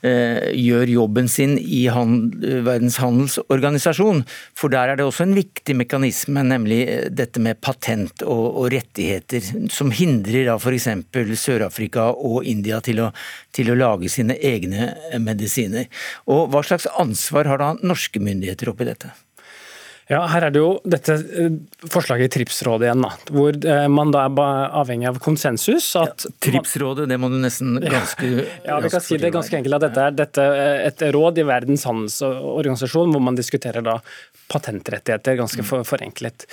gjør jobben sin i Verdens handelsorganisasjon. For der er det også en viktig mekanisme, nemlig dette med patent og, og rettigheter, som hindrer da f.eks Sør-Afrika og India til å, til å, lage sine egne medisiner. Og Hva slags ansvar har da norske myndigheter oppi dette? Ja, Her er det jo dette eh, forslaget i TRIPS-rådet igjen, da, hvor eh, man da er avhengig av konsensus. At ja, TRIPS-rådet, det må du nesten ganske Ja, vi kan si det ganske enkelt at dette er dette et råd i Verdens handelsorganisasjon hvor man diskuterer da patentrettigheter, ganske for, forenklet.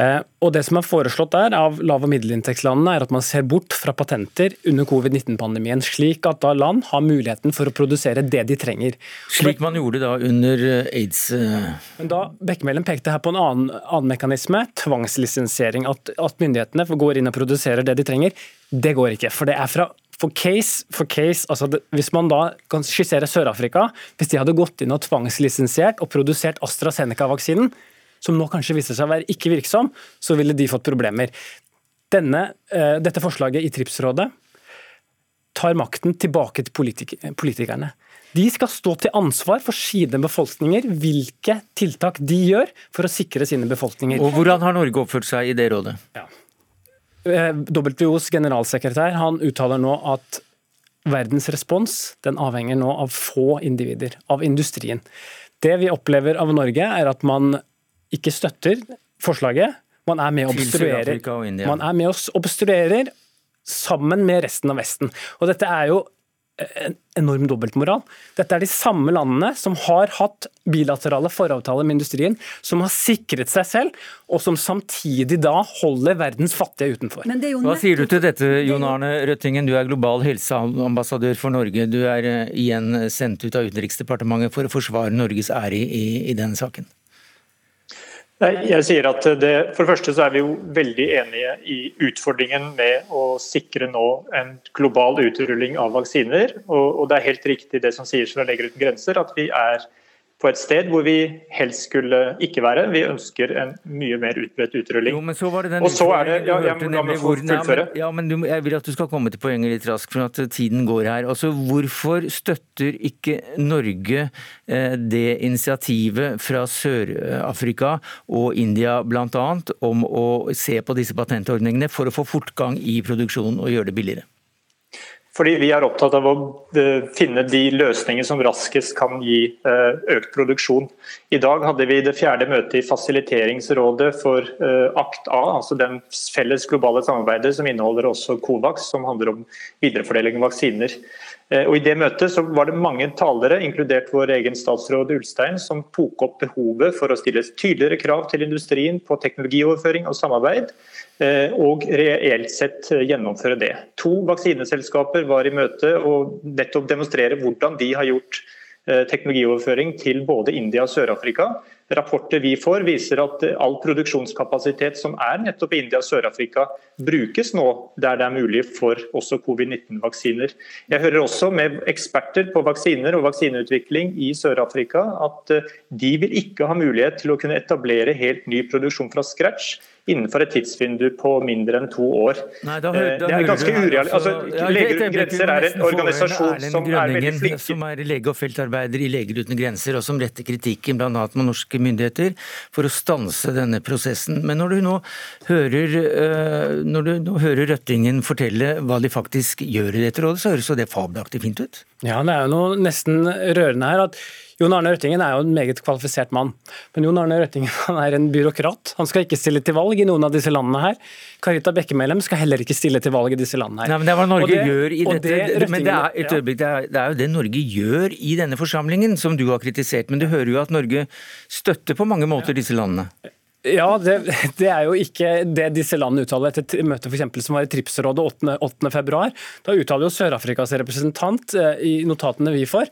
Eh, og Det som er foreslått der av lav- og middelinntektslandene, er at man ser bort fra patenter under covid-19-pandemien, slik at da land har muligheten for å produsere det de trenger. Slik man gjorde da under eh, aids? Eh. Men da Bekkemellen pekte her på en annen, annen mekanisme, tvangslisensiering. At, at myndighetene går inn og produserer det de trenger. Det går ikke. for det er fra for case for case, altså det, Hvis man da kan skissere Sør-Afrika, hvis de hadde gått inn og tvangslisensiert og produsert AstraZeneca-vaksinen, som nå kanskje viser seg å være ikke virksom, så ville de fått problemer. Denne, uh, dette forslaget i TRIPS-rådet tar makten tilbake til politik politikerne. De skal stå til ansvar for sine befolkninger, hvilke tiltak de gjør for å sikre sine befolkninger. Og Hvordan har Norge oppført seg i det rådet? Ja. Eh, WHOs generalsekretær han uttaler nå at verdens respons den avhenger nå av få individer, av industrien. Det vi opplever av Norge, er at man ikke støtter forslaget. Man er med og obstruerer. Man er med og obstruerer sammen med resten av Vesten. Og dette er jo en enorm dobbeltmoral. Dette er de samme landene som har hatt bilaterale foravtaler med industrien, som har sikret seg selv, og som samtidig da holder verdens fattige utenfor. Hva sier du til dette, Jon Arne Røttingen? Du er global helseambassadør for Norge. Du er eh, igjen sendt ut av Utenriksdepartementet for å forsvare Norges ære i, i denne saken. Jeg sier at det, For det første så er vi jo veldig enige i utfordringen med å sikre nå en global utrulling av vaksiner. Og, og det er helt riktig det som sies fra Leger uten grenser, at vi er på et sted hvor vi helst skulle ikke være. Vi ønsker en mye mer utbredt utrulling. Jo, men så var det den og så er det, ja, jeg, jeg, la hvor, men, ja, men du, jeg vil at du skal komme til poenget litt raskt, for at tiden går her. Altså, Hvorfor støtter ikke Norge eh, det initiativet fra Sør-Afrika og India bl.a. om å se på disse patentordningene for å få fortgang i produksjonen og gjøre det billigere? Fordi vi er opptatt av å eh, finne de løsninger som raskest kan gi eh, økt produksjon. I dag hadde vi det fjerde møtet i fasiliteringsrådet for eh, ACT A, altså den felles globale samarbeidet som inneholder også COVAX, som handler om viderefordeling av vaksiner. Og I det møtet så var det mange talere, inkludert vår egen statsråd Ulstein, som tok opp behovet for å stille tydeligere krav til industrien på teknologioverføring og samarbeid. Eh, og reelt sett eh, gjennomføre det. To vaksineselskaper var i møte og nettopp demonstrerer hvordan de har gjort eh, teknologioverføring til både India og Sør-Afrika. Rapporter vi får viser at all produksjonskapasitet som er nettopp i India og Sør-Afrika, brukes nå der det er mulig for også covid-19-vaksiner. Jeg hører også med eksperter på vaksiner og vaksineutvikling i Sør-Afrika at de vil ikke ha mulighet til å kunne etablere helt ny produksjon fra scratch innenfor et tidsvindu på mindre enn to år. Nei, da, da, det er ganske urealistisk. Altså, ja, Leger uten grenser er en organisasjon som er veldig flink Som er lege og feltarbeider i Leger uten grenser, og som retter kritikken bl.a. med norske myndigheter for å stanse denne prosessen. Men når du nå hører, øh, når du nå hører Røttingen fortelle hva de faktisk gjør i dette rådet, så høres det fabelaktig fint ut? Ja, det er jo noe nesten rørende her. at Jon Arne Røttingen er jo en meget kvalifisert mann. Men Jon Arne Røttingen han er en byråkrat. Han skal ikke stille til valg i noen av disse landene her. Karita Bekkemellem skal heller ikke stille til valg i disse landene her. Nei, men Det er hva Norge det, gjør i dette. Det, men det er, et øyeblikk, det er, det er jo det Norge gjør i denne forsamlingen, som du har kritisert. Men du hører jo at Norge støtter på mange måter disse landene. Ja, det, det, er jo ikke det disse landene uttaler etter møtet for eksempel, som var i Tripsrådet 8.2. 8. 8. februar. Da uttaler jo Sør-Afrikas representant eh, i notatene vi får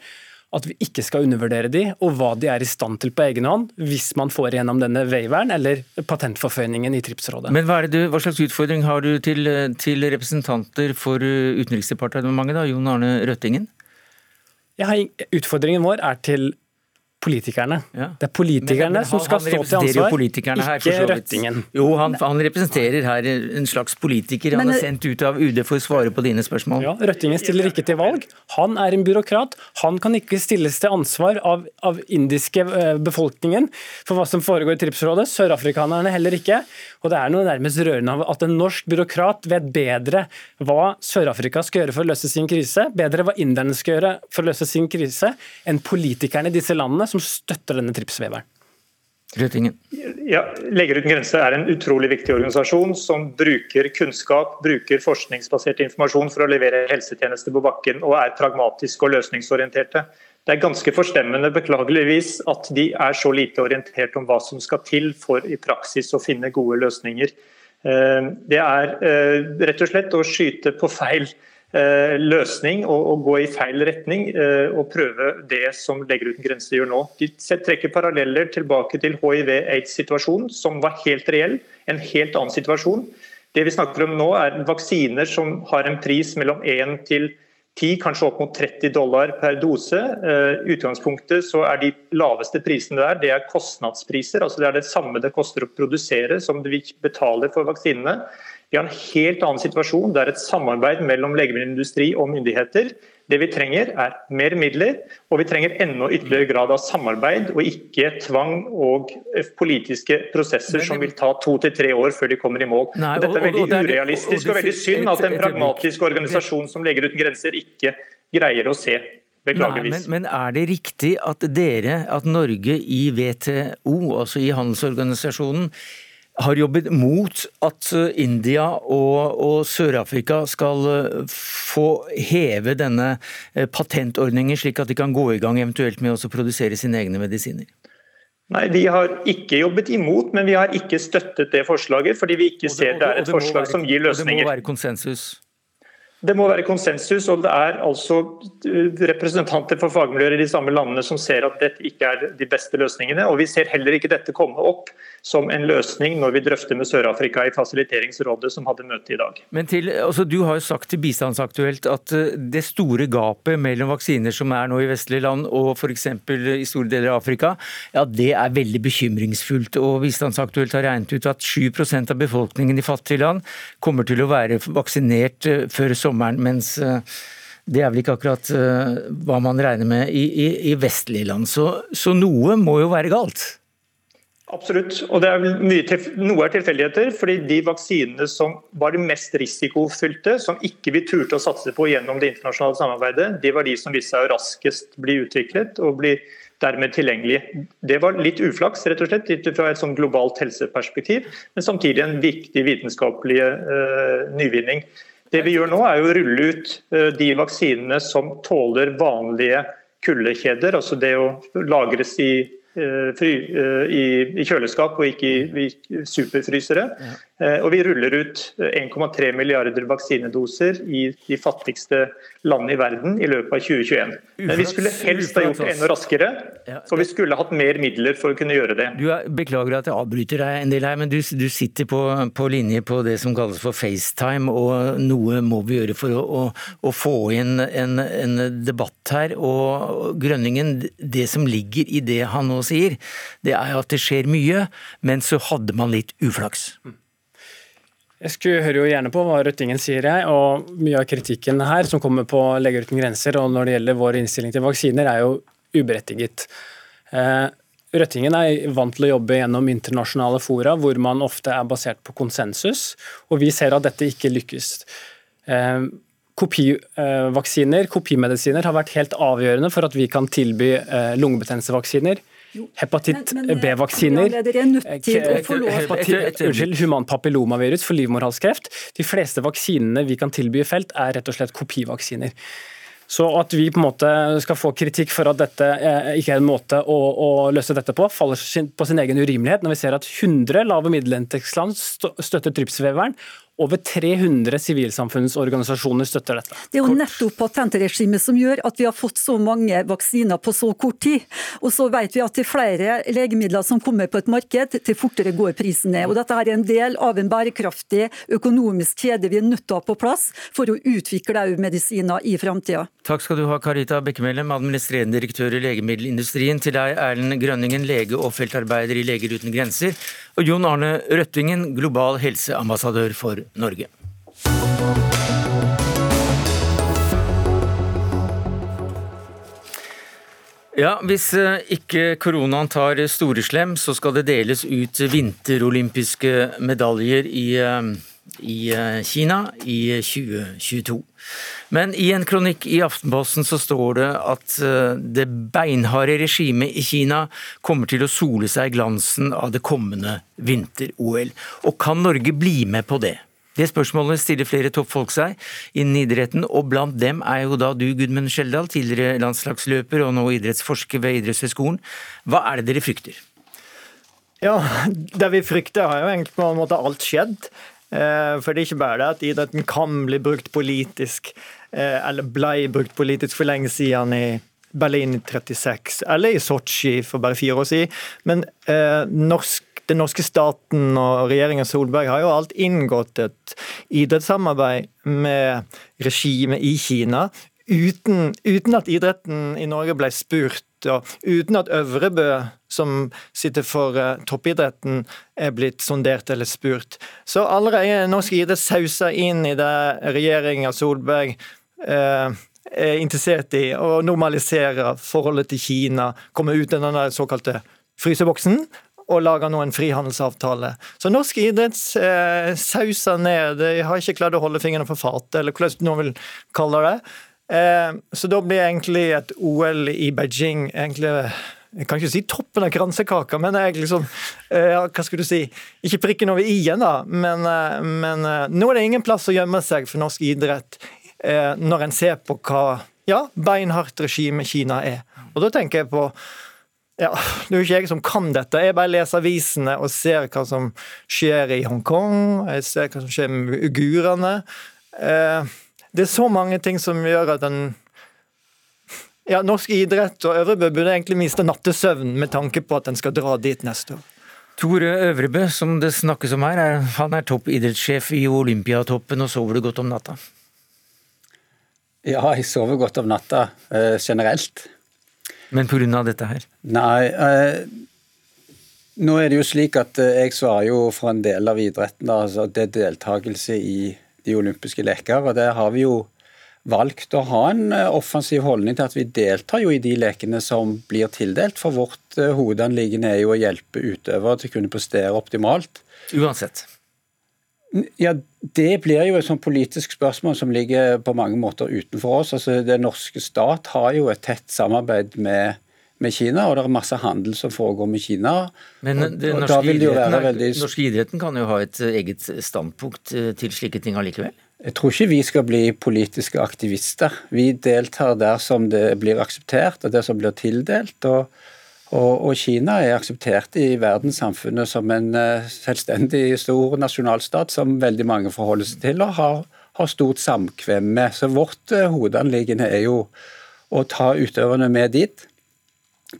at vi ikke skal undervurdere de, og hva de er i stand til på egen hånd, hvis man får gjennom denne waiveren eller patentforføyningen i TRIPS-rådet. Men hva, du, hva, slags utfordring har du til, til representanter for Utenriksdepartementet, da, Jon Arne Røttingen? Har, utfordringen vår er til politikerne. Ja. Det er politikerne men, men, som skal stå til ansvar, ikke her, Røttingen. Jo, han, han, representerer her en slags politiker. Han men, er sendt ut av UD for å svare på dine spørsmål. Ja, Røttingen stiller ikke til valg. Han er en byråkrat. Han kan ikke stilles til ansvar av, av indiske eh, befolkningen for hva som foregår i TRIPS-rådet. Sørafrikanerne heller ikke. Og det er noe nærmest rørende av at en norsk byråkrat vet bedre hva Sør-Afrika skal gjøre for å løse sin krise, bedre hva inderne skal gjøre for å løse sin krise, enn politikerne i disse landene som støtter denne TRIPS-veveren? Ja, Leger uten grenser er en utrolig viktig organisasjon som bruker kunnskap, bruker forskningsbasert informasjon for å levere helsetjenester på bakken, og er pragmatiske og løsningsorienterte. Det er ganske forstemmende beklageligvis, at de er så lite orientert om hva som skal til for i praksis å finne gode løsninger. Eh, det er eh, rett og slett å skyte på feil løsning og, gå i feil retning eh, og prøve det som Leger uten grenser gjør nå. De trekker paralleller tilbake til hiv-aids-situasjonen, som var helt reell. En helt annen situasjon. Det vi snakker om nå er vaksiner som har en pris mellom 1 til 10, kanskje opp mot 30 dollar per dose. Uh, utgangspunktet så er de laveste prisene der det er kostnadspriser. altså Det er det samme det koster å produsere som vi betaler for vaksinene. Vi har en helt annen situasjon. Det er et samarbeid mellom legemiddelindustri og myndigheter. Det vi trenger er mer midler, og vi trenger enda ytterligere grad av samarbeid, og ikke tvang og politiske prosesser som vil ta to til tre år før de kommer i mål. Nei, og, Dette er veldig urealistisk og veldig synd at en pragmatisk organisasjon som Leger uten grenser ikke greier å se. Nei, men, men, er det riktig at dere, at Norge i WTO, altså i handelsorganisasjonen, har jobbet mot at eh, India og, og Sør-Afrika skal eh, få heve denne eh, patentordningen, slik at de kan gå i gang eventuelt med å produsere sine egne medisiner? Nei, Vi har ikke jobbet imot, men vi har ikke støttet det forslaget, fordi vi ikke ser det er et forslag være, som gir løsninger. Og det må være konsensus? Det må være konsensus, og det er altså eh, representanter for fagmiljøer i de samme landene som ser at dette ikke er de beste løsningene. Og vi ser heller ikke dette komme opp som en løsning når vi drøfter med Sør-Afrika i Fasiliteringsrådet, som hadde møte i dag. Men til, altså, Du har jo sagt til Bistandsaktuelt at eh, det store gapet mellom vaksiner som er nå i vestlige land og f.eks. i store deler av Afrika, ja, det er veldig bekymringsfullt. Og Bistandsaktuelt har regnet ut at 7% av befolkningen i fattige land kommer til å være vaksinert eh, før sommeren sommeren, mens eh, det er vel ikke akkurat eh, hva man regner med i, i, i vestlige land. Så, så, noe må jo være galt? Absolutt. og er Noe er tilfeldigheter. fordi De vaksinene som var de mest risikofylte, som ikke vi turte å satse på gjennom det internasjonale samarbeidet, de var de som viste seg å raskest bli utviklet og bli dermed tilgjengelige. Det var litt uflaks, rett og slett, fra et sånn globalt helseperspektiv, men samtidig en viktig vitenskapelig uh, nyvinning. Det vi gjør nå er å rulle ut eh, de vaksinene som tåler vanlige kuldekjeder, altså det å lagres i Eh, eh, i, kjøleskap og ikke i superfrysere. Eh, og vi ruller ut 1,3 milliarder vaksinedoser i de fattigste landene i verden i løpet av 2021. Men vi skulle helst ha gjort det enda raskere, for vi skulle hatt mer midler for å kunne gjøre det. Du er, beklager at jeg avbryter deg en del her, men du, du sitter på, på, linje på det som kalles for FaceTime, og noe må vi gjøre for å, å, å få inn en, en debatt her. Og Grønningen, det som ligger i det han nå sier, det er at det skjer mye, men så hadde man litt uflaks. Jeg skulle høre jo gjerne på hva Røttingen sier, jeg, og mye av kritikken her som kommer på Leger uten grenser og når det gjelder vår innstilling til vaksiner, er jo uberettiget. Eh, Røttingen er vant til å jobbe gjennom internasjonale fora hvor man ofte er basert på konsensus, og vi ser at dette ikke lykkes. Eh, kopivaksiner, kopimedisiner, har vært helt avgjørende for at vi kan tilby lungebetennelsevaksiner. Hepatitt B-vaksiner, unnskyld, human papillomavirus for livmorhalskreft. De fleste vaksinene vi kan tilby i felt, er rett og slett kopivaksiner. Så at vi på en måte skal få kritikk for at dette eh, ikke er en måte å, å løse dette på, faller på sin egen urimelighet når vi ser at 100 lave middelinntektsland støtter trypsveveren, over 300 sivilsamfunnsorganisasjoner støtter dette. Det er jo nettopp patentregimet som gjør at vi har fått så mange vaksiner på så kort tid. Og så vet vi at til flere legemidler som kommer på et marked, til fortere går prisen ned. Og Dette er en del av en bærekraftig økonomisk kjede vi er nødt til å ha på plass for å utvikle medisiner i framtida. Takk skal du ha, Karita Bekkemellem, administrerende direktør i legemiddelindustrien. Til deg, Erlend Grønningen, lege og feltarbeider i Leger uten grenser. Og Jon Arne Røttingen, global helseambassadør for Norge. Ja, Hvis eh, ikke koronaen tar storeslem, så skal det deles ut vinterolympiske medaljer i, eh, i eh, Kina i 2022. Men i en kronikk i Aftenposten så står det at det beinharde regimet i Kina kommer til å sole seg i glansen av det kommende vinter-OL. Og kan Norge bli med på det? Det spørsmålet stiller flere toppfolk seg innen idretten, og blant dem er jo da du, Gudmund Skjeldal, tidligere landslagsløper og nå idrettsforsker ved Idrettshøgskolen. Hva er det dere frykter? Ja, Det vi frykter, har jo egentlig på en måte alt skjedd. Eh, for det er ikke bare det at idretten kan bli brukt politisk, eh, eller ble brukt politisk for lenge siden i Berlin i 36, eller i Sotsji for bare fire år siden. Men eh, norsk den norske staten og regjeringen Solberg har jo alt inngått et idrettssamarbeid med regimet i Kina. Uten, uten, at idretten i Norge ble spurt, og uten at Øvrebø, som sitter for uh, toppidretten, er blitt sondert eller spurt. Så allerede norsk idrett sauser inn i det regjeringa Solberg eh, er interessert i, å normalisere forholdet til Kina, komme ut av den såkalte fryseboksen og lager nå en frihandelsavtale. Så norsk idrett eh, sauser ned. De har ikke klart å holde fingrene på fatet, eller hvordan noen vil kalle det. Eh, så da blir egentlig et OL i Beijing egentlig jeg kan ikke si toppen av kransekaka, men er liksom eh, ja, Hva skulle du si? Ikke prikken over i-en, da, men, eh, men nå er det ingen plass å gjemme seg for norsk idrett når en ser på hva ja, beinhardt regime Kina er. Og da tenker jeg på ja, Det er jo ikke jeg som kan dette. Jeg bare leser avisene og ser hva som skjer i Hongkong. Jeg ser hva som skjer med uigurene. Eh, det er så mange ting som gjør at den ja, Norsk idrett og Øvrebø burde egentlig miste nattesøvn med tanke på at den skal dra dit neste år. Tore Øvrebø, som det snakkes om her, er, han er toppidrettssjef i Olympiatoppen, og sover du godt om natta? Ja, jeg sover godt om natta eh, generelt. Men pga. dette her? Nei. Eh, nå er det jo slik at eh, jeg svarer jo for en del av idretten. Da, altså Det er deltakelse i de olympiske leker. og Der har vi jo valgt å ha en eh, offensiv holdning til at vi deltar jo i de lekene som blir tildelt. For vårt eh, hovedanliggende er jo å hjelpe utøvere til å kunne prestere optimalt. Uansett? Ja, Det blir jo et sånn politisk spørsmål som ligger på mange måter utenfor oss. Altså, Den norske stat har jo et tett samarbeid med, med Kina, og det er masse handel som foregår med Kina. Men den norske, idretten, veldig... norske idretten kan jo ha et eget standpunkt eh, til slike ting allikevel? Jeg tror ikke vi skal bli politiske aktivister. Vi deltar der som det blir akseptert, og det som blir tildelt. og og, og, Kina er akseptert i verdenssamfunnet som en uh, selvstendig stor nasjonalstat som veldig mange forholder seg til og har, har stort samkvem med. Så vårt uh, hovedanliggende er jo å ta utøverne med dit.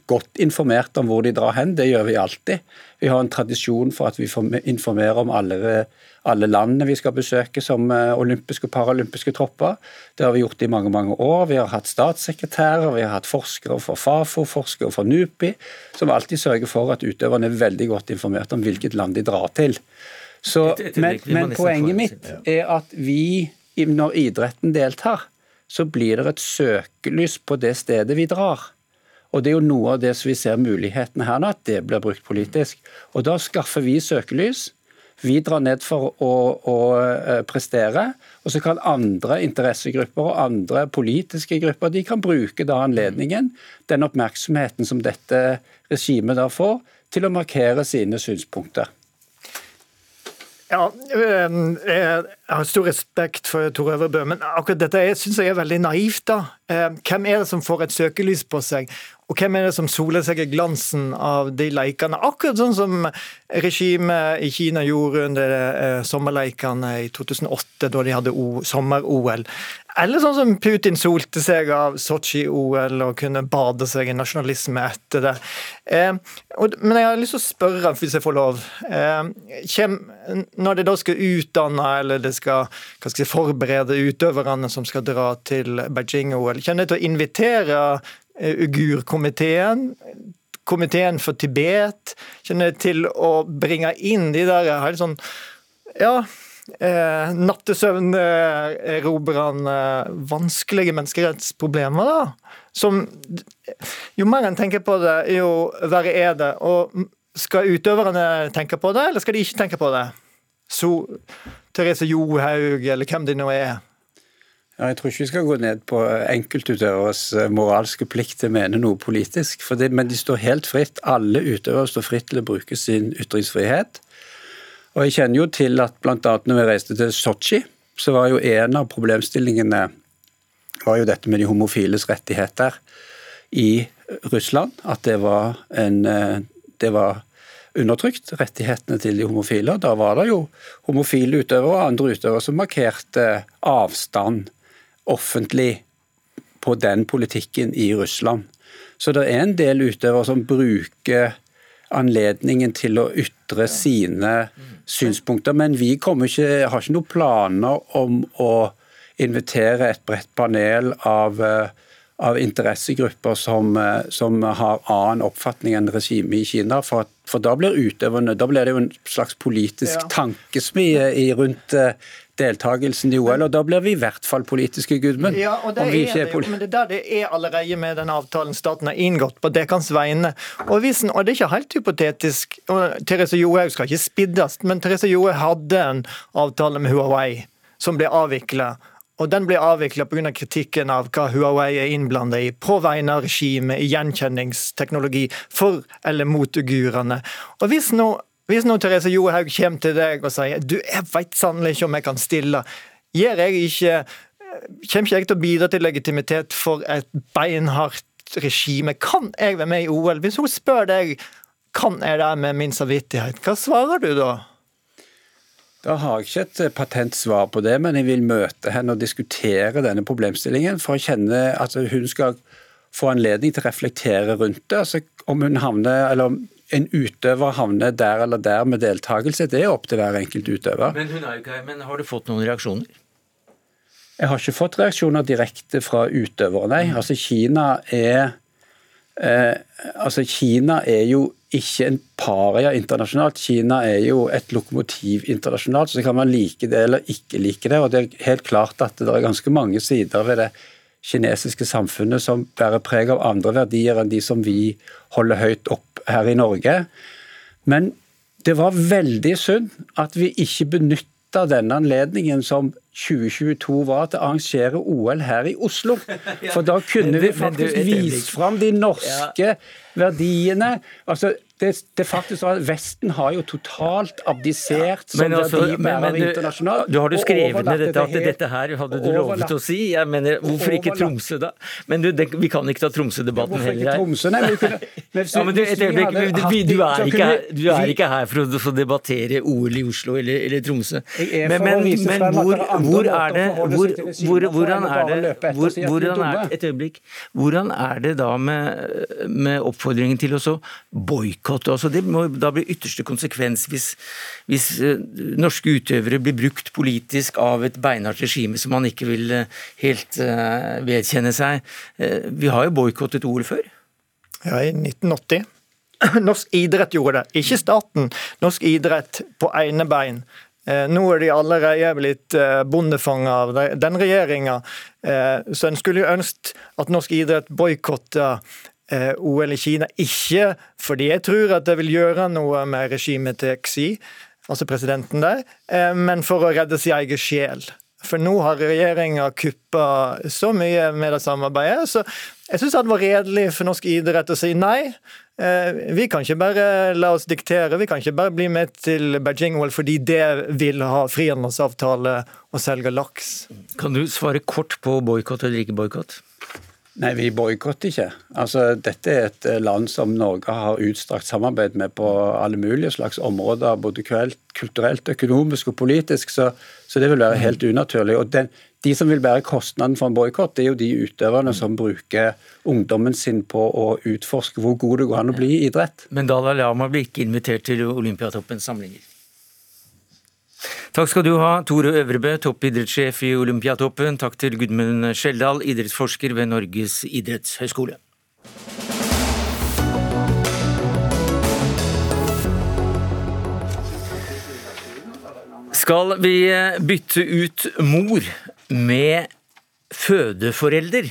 Godt informert om hvor de drar hen, det gjør vi alltid. Vi har en tradisjon for at vi informerer om alle alle landene vi skal besøke som eh, olympiske og paralympiske tropper. Det har vi gjort i mange mange år. Vi har hatt statssekretærer, vi har hatt forskere fra Fafo, forskere fra NUPI, som alltid sørger for at utøverne er veldig godt informert om hvilket land de drar til. Så, men, men poenget mitt er at vi, når idretten deltar, så blir det et søkelys på det stedet vi drar. Og Det er jo noe av det som vi ser mulighetene her nå, at det blir brukt politisk. Og Da skaffer vi søkelys vi drar ned for å, å, eh, prestere, og så kan andre interessegrupper og andre politiske grupper de kan bruke da anledningen, den oppmerksomheten som dette regimet da får, til å markere sine synspunkter. Ja, ehm, Jeg har stor respekt for Tor Øvrebø, men akkurat dette syns jeg er veldig naivt. da. Ehm, hvem er det som får et søkelys på seg? Og hvem er det som soler seg i glansen av de leikene? Akkurat sånn som regimet i Kina gjorde under eh, sommerleikene i 2008, da de hadde sommer-OL. Eller sånn som Putin solte seg av Sotsji-OL og kunne bade seg i nasjonalisme etter det. Eh, men jeg har lyst til å spørre, hvis jeg får lov. Eh, når det da skal utdanne, eller det skal, skal si, forberede utøverne som skal dra til Beijing-OL, kommer det til å invitere Ugur-komiteen? Komiteen for Tibet? Til å bringe inn de der helt sånn ja, eh, nattesøvnerobrerne eh, vanskelige menneskerettsproblemer. da, som Jo mer en tenker på det, jo verre er det. Og skal utøverne tenke på det, eller skal de ikke tenke på det? Så Therese Johaug, eller hvem de nå er. Jeg tror ikke vi skal gå ned på enkeltutøveres eh, moralske plikt til å mene noe politisk. Det, men de står helt fritt. Alle utøvere står fritt til å bruke sin ytringsfrihet. Og Jeg kjenner jo til at bl.a. når vi reiste til Sotsji, så var jo en av problemstillingene var jo dette med de homofiles rettigheter i Russland. At det var, en, eh, det var undertrykt, rettighetene til de homofile. Da var det jo homofile utøvere og andre utøvere som markerte avstand offentlig på den politikken i Russland. Så det er en del utøvere som bruker anledningen til å ytre sine synspunkter. Men vi ikke, har ikke noen planer om å invitere et bredt panel av, eh, av interessegrupper som, eh, som, har annen oppfatning enn regimet i Kina. For, for da blir utøverne, da blir det jo en slags politisk ja. tankesmie rundt eh, deltakelsen i OL, og da blir vi i hvert fall politiske, Gudmund. Ja, og det er, det, men det der det er allerede med den avtalen staten har inngått på deres vegne. Og, hvis, og det er ikke helt hypotetisk, og Therese Johaug skal ikke spiddes, men Therese Johaug hadde en avtale med Huawei som ble avvikla. Og Den ble avvikla pga. kritikken av hva Huawei er innblanda i på vegne av regimet i gjenkjenningsteknologi for eller mot uigurene. Og hvis nå hvis nå Therese Johaug kommer til deg og sier du, jeg veit sannelig ikke om jeg kan stille, gjør jeg ikke Kommer ikke jeg til å bidra til legitimitet for et beinhardt regime? Kan jeg være med i OL? Hvis hun spør deg kan jeg det med min samvittighet, hva svarer du da? Da har jeg ikke et patentsvar på det, men jeg vil møte henne og diskutere denne problemstillingen for å kjenne at hun skal få anledning til å reflektere rundt det. Altså, om hun havner, eller en utøver havner der eller der med deltakelse, det er opp til hver enkelt utøver. Men hun er ikke men har du fått noen reaksjoner? Jeg har ikke fått reaksjoner direkte fra utøvere, nei. Mm. Altså Kina er eh, altså Kina er jo ikke en paria internasjonalt. Kina er jo et lokomotiv internasjonalt, så kan man like det eller ikke like det. og Det er helt klart at det er ganske mange sider ved det kinesiske samfunnet som bærer preg av andre verdier enn de som vi holder høyt opp her i Norge. Men det var veldig synd at vi ikke benytta denne anledningen som 2022 var til å arrangere OL her i Oslo. For da kunne vi faktisk vise fram de norske verdiene. Altså, det, det faktisk at Vesten har jo totalt abdisert som altså, verdibærer internasjonalt. Du har du skrevet ned dette, at dette her hadde du lovet å si. Jeg mener, Hvorfor ikke Tromsø, da? Men du, det, Vi kan ikke ta Tromsø-debatten heller her. Tromsø, nei, kunne, ja, men du, et øyeblikk, du, du, er ikke, du, er ikke, her for å, debattere OL i Oslo eller, eller Tromsø. Men, men, men hvor, hvor, er det hvor, hvor, Hvordan er det hvor, hvordan er, Et øyeblikk. Hvordan er det da med, med oppfordringen til å boikotte boikotte. Altså det må da bli ytterste konsekvens hvis, hvis uh, norske utøvere blir brukt politisk av et beinhardt regime som man ikke vil uh, helt uh, vedkjenne seg. vi har jo boikottet OL før. Ja, i 1980. Norsk idrett gjorde det, ikke staten. Norsk idrett på ene bein. Nå er de allerede blitt bondefanga av den regjeringa, så en skulle jo ønske at norsk idrett boikotta Eh, OL i Kina. Ikke fordi jeg tror at det vil gjøre noe med regimet til Xi, altså presidenten der, eh, men for å redde sin egen sjel. For nå har regjeringa kuppa så mye med det samarbeidet, så jeg syns det var redelig for norsk idrett å si nei. Eh, vi kan ikke bare la oss diktere, vi kan ikke bare bli med til Beijing-OL fordi det vil ha frihandelsavtale og selge laks. Kan du svare kort på boikott eller ikke boikott? Nei, vi boikotter ikke. Altså, dette er et eh, land som Norge har utstrakt samarbeid med på alle mulige slags områder, både kulturelt, økonomisk og politisk, så, så det vil være helt unaturlig. Og den, De som vil bære kostnaden for en boikott, er jo de utøverne som bruker ungdommen sin på å utforske hvor god det går an å bli i idrett. Men Dalai Lama blir ikke invitert til Olympiatoppens samlinger? Takk skal du ha, Tore Øvrebø, toppidrettssjef i Olympiatoppen. Takk til Gudmund Skjeldal, idrettsforsker ved Norges idrettshøgskole. Skal vi bytte ut mor med fødeforelder?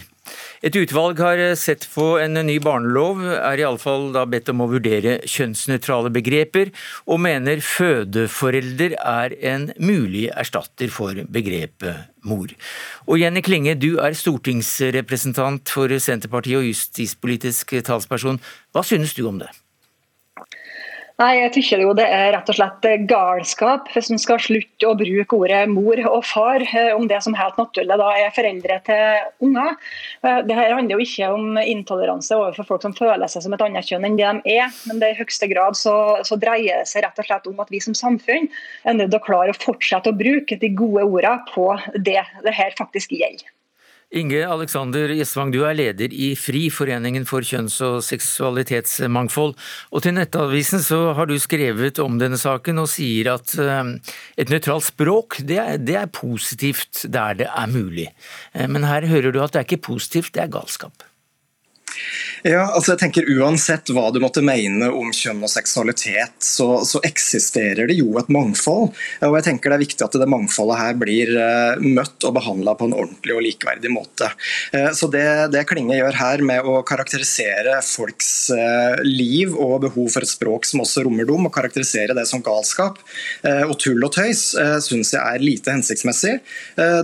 Et utvalg har sett på en ny barnelov, er iallfall bedt om å vurdere kjønnsnøytrale begreper, og mener fødeforelder er en mulig erstatter for begrepet mor. Og Jenny Klinge, du er stortingsrepresentant for Senterpartiet og justispolitisk talsperson. Hva synes du om det? Nei, jeg synes jo Det er rett og slett galskap hvis en skal slutte å bruke ordet mor og far eh, om det som helt naturlig da er foreldre til unger. Dette det her handler jo ikke om intoleranse overfor folk som føler seg som et annet kjønn enn det de er, men det i høyeste grad så, så dreier det seg rett og slett om at vi som samfunn er nødt til å klare å fortsette å bruke de gode ordene på det det her faktisk gjelder. Inge Alexander Gjesvang, du er leder i FRI, Foreningen for kjønns- og seksualitetsmangfold. Og til Nettavisen så har du skrevet om denne saken og sier at eh, et nøytralt språk det er, det er positivt der det er mulig. Eh, men her hører du at det er ikke positivt, det er galskap. Ja, altså jeg tenker Uansett hva du måtte mene om kjønn og seksualitet, så, så, eksisterer det jo et mangfold. Og jeg tenker Det er viktig at det mangfoldet her blir uh, møtt og behandla på en ordentlig og likeverdig måte. Uh, så det, det, Klinge gjør her med å karakterisere folks uh, liv og behov for et språk som også rommer dem, og karakterisere det som galskap og tull og tøys, syns jeg er lite hensiktsmessig.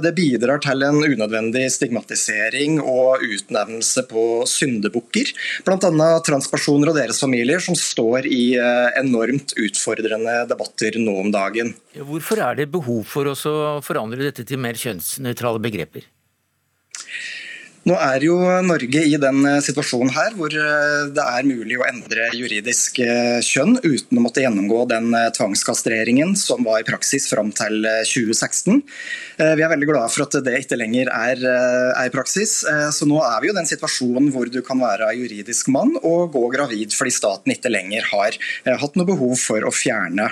det bidrar til en unødvendig stigmatisering og utnevnelse på syndebukker bl.a. transpersoner og deres familier, som står i eh, enormt utfordrende debatter nå om dagen. Hvorfor er det behov for å forandre dette til mer kjønnsnøytrale begreper? Nå er jo Norge i den eh, situasjonen her hvor eh, det er mulig å endre juridisk eh, kjønn uten å måtte gjennomgå den tvangskastreringen som var i praksis fram til 2016. Vi er veldig glade for at det ikke lenger er, er praksis. Så nå er vi jo i den situasjonen hvor du kan være juridisk mann og gå gravid fordi staten ikke lenger har hatt noe behov for å fjerne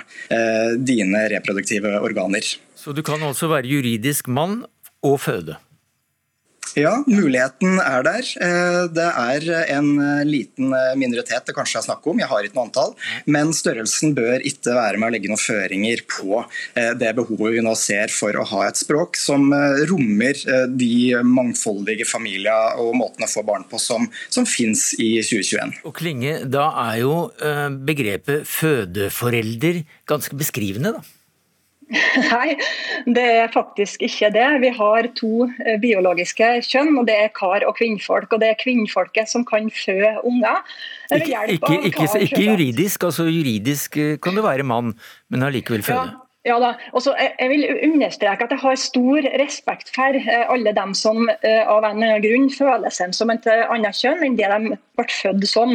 dine reproduktive organer. Så du kan altså være juridisk mann og føde? Ja, muligheten er der. Eh, det er en eh, liten eh, minoritet det kanskje er snakk om, jeg har ikke noe antall. Men størrelsen bør ikke være med å legge noen føringer på det behovet vi nå ser for å ha et språk som rommer de mangfoldige familier og måtene å få barn på som, som fins i 2021. Og Klinge, da er jo begrepet fødeforelder ganske beskrivende, da? Nei, det er faktisk ikke det. Vi har to eh, biologiske kjønn, og det er kar og kvinnfolk. Og det er kvinnfolket som kan fø unger. Ikke, ikke, ikke, ikke, juridisk, altså juridisk eh, kan du være mann, men allikevel føde. Ja. Ja da, Også, jeg vil understreke at jeg har stor respekt for eh, alle dem som av en grunn føler seg som et annet kjønn enn det de ble født som.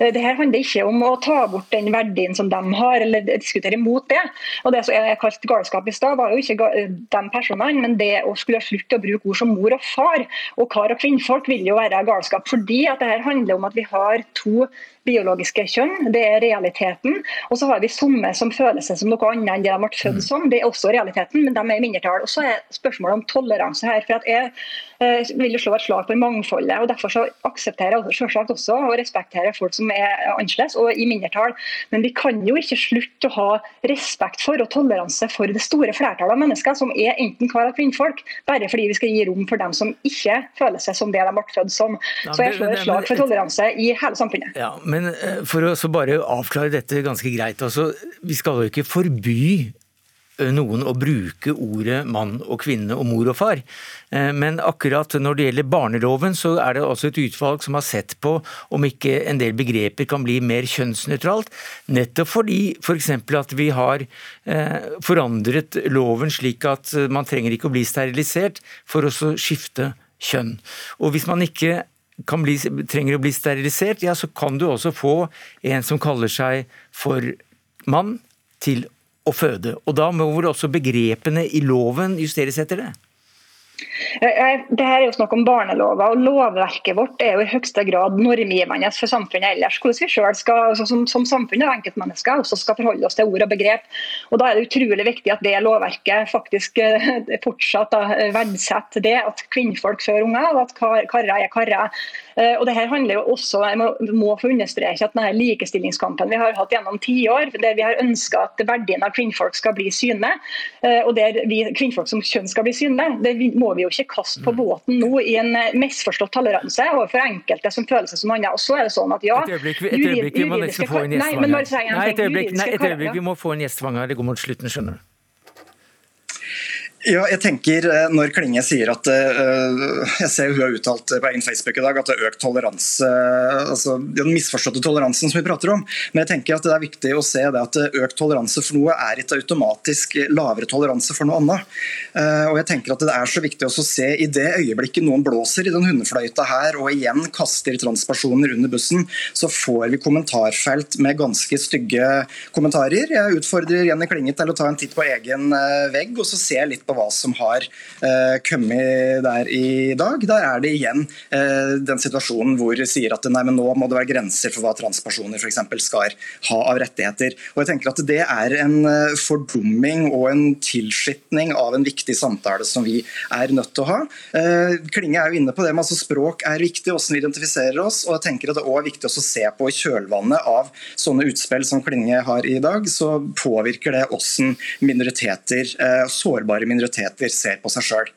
Dette handler ikke om å ta bort den verdien som de har, eller diskutere imot det. Og Det som jeg kalte galskap i stad, var jo ikke de personene, men det å skulle slutte å bruke ord som mor og far. Og kar og kvinnfolk vil jo være galskap. Fordi at det her handler om at vi har to biologiske kjønn, det er realiteten. Og så har vi somme som føler seg som noe annet enn det de ble født som. Det er også realiteten, men de er i mindretall. Og så er spørsmålet om toleranse her. for at jeg Eh, jo slå et slag for mangfoldet. og Derfor så aksepterer jeg selvsagt også og respekterer folk som er annerledes og i mindretall. Men vi kan jo ikke slutte å ha respekt for og toleranse for det store flertallet av mennesker som er enten kar eller kvinnfolk, bare fordi vi skal gi rom for dem som ikke føler seg som det de ble født som. Så jeg slår et slag for toleranse i hele samfunnet. Ja, men eh, For å bare avklare dette ganske greit. altså Vi skal jo ikke forby noen å bruke ordet mann og kvinne og mor og far. Eh, men akkurat når det gjelder barneloven, så er det også et utvalg som har sett på om ikke en del begreper kan bli mer kjønnsnøytralt. Nettopp fordi f.eks. For at vi har eh, forandret loven slik at man trenger ikke å bli sterilisert for å skifte kjønn. Og hvis man ikke bli, trenger å bli sterilisert, ja, så kan du også få en som kaller seg for mann, til å føde. Og da må vel også begrepene i loven justeres etter det? Det her er jo snakk om barnelover, og lovverket vårt er jo i høyeste grad normgivende for samfunnet ellers. Hvordan vi selv skal, altså som, som samfunn og enkeltmennesker også skal forholde oss til ord og begrep. Og Da er det utrolig viktig at det lovverket faktisk fortsatt fortsatt verdsetter det at kvinnfolk før unger, og at karer er karer. Eh, og det her handler jo også, Jeg må, må få understreke at denne likestillingskampen vi har hatt gjennom tiår, der vi har ønska at verdien av kvinnfolk skal bli synlig, eh, og der vi kvinnfolk som kjønn skal bli synlig, det må vi jo ikke kaste på båten nå i en eh, misforstått toleranse overfor enkelte som føler seg som andre. Og så er det sånn at ja, Et øyeblikk, et øyeblikk vi må nesten få en gjestvanger. Nei, et øyeblikk, nei, et øyeblikk, vi må få en gjestvanger. Det går mot slutten, skjønner du. Ja, jeg tenker eh, Når Klinge sier at uh, Jeg ser hun har uttalt på egen Facebook i dag at det er økt toleranse altså Den misforståtte toleransen som vi prater om. Men jeg tenker at det er viktig å se det at økt toleranse for noe er ikke automatisk lavere toleranse for noe annet. Og jeg tenker at Det er så viktig å se i det øyeblikket noen blåser i den hundefløyta her og igjen kaster transpersoner under bussen, så får vi kommentarfelt med ganske stygge kommentarer. Jeg utfordrer Jenny Klinge til å ta en titt på egen vegg og så se litt på hva som har uh, kommet der i dag. Der er det igjen uh, den situasjonen hvor de sier at nei, men nå må det være grenser for hva transpersoner for eksempel, skal ha av rettigheter. Og jeg tenker at Det er en uh, fordumming og en tilskitning av en viktig samtale som vi er nødt til å ha. Klinge er jo inne på det med altså Språk er viktig, hvordan vi identifiserer oss. og jeg tenker at Det også er viktig å se på kjølvannet av sånne utspill som Klinge har i dag, så påvirker det hvordan minoriteter, sårbare minoriteter minoriteter ser på seg sjøl.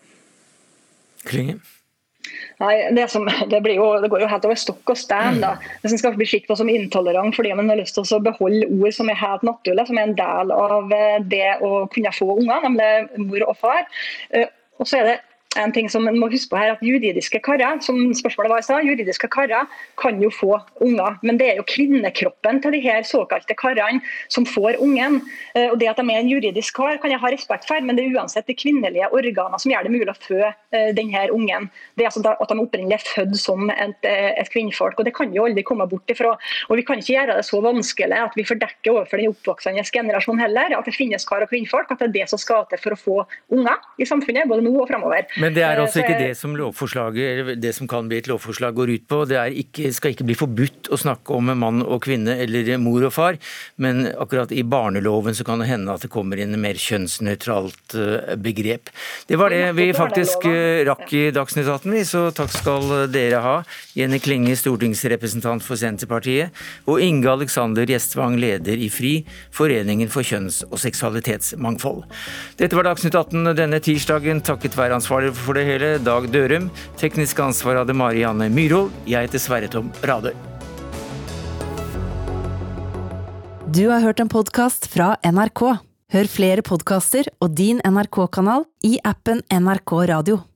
Nei, det, som, det, jo, det, går jo helt over stokk og stein. da. Hvis en skal bli sett på som intolerant fordi man har lyst til å beholde ord som er helt naturlige, som er en del av eh, det å kunne få unger, nemlig mor og far. Eh, og så er det en ting som man må huske på her, at Juridiske karer som spørsmålet var i sted, juridiske karer kan jo få unger, men det er jo kvinnekroppen til de her såkalte karene som får ungen. Eh, og Det at de er en juridisk kar, kan jeg ha respekt for, men det er uansett de kvinnelige organene som gjør det mulig å fø den denne ungen. Det er altså At de opprinnelig er født som et, eh, et kvinnfolk. og Det kan jo aldri komme bort ifra. Og Vi kan ikke gjøre det så vanskelig at vi fordekker overfor den oppvoksende generasjonen heller, at det finnes kar og kvinnfolk, at det er det som skal til for å få unger i samfunnet, både nå og framover. Men det er altså ikke det som lovforslaget, det som kan bli et lovforslag går ut på. Det ikke, skal ikke bli forbudt å snakke om mann og kvinne eller mor og far, men akkurat i barneloven så kan det hende at det kommer inn mer kjønnsnøytralt eh, begrep. Det var det vi faktisk eh, rakk i Dagsnytt 18, så takk skal dere ha. Jenny Klinge, stortingsrepresentant for Senterpartiet, og Inge Alexander Gjestvang, leder i FRI, Foreningen for kjønns- og seksualitetsmangfold. Dette var Dagsnytt 18 denne tirsdagen, takket være ansvarlig for det hele, Dag Dørum. Teknisk ansvar hadde Marianne Myrhold. Jeg heter Sverre Tom Radøy. Du har hørt en podkast fra NRK. Hør flere podkaster og din NRK-kanal i appen NRK Radio.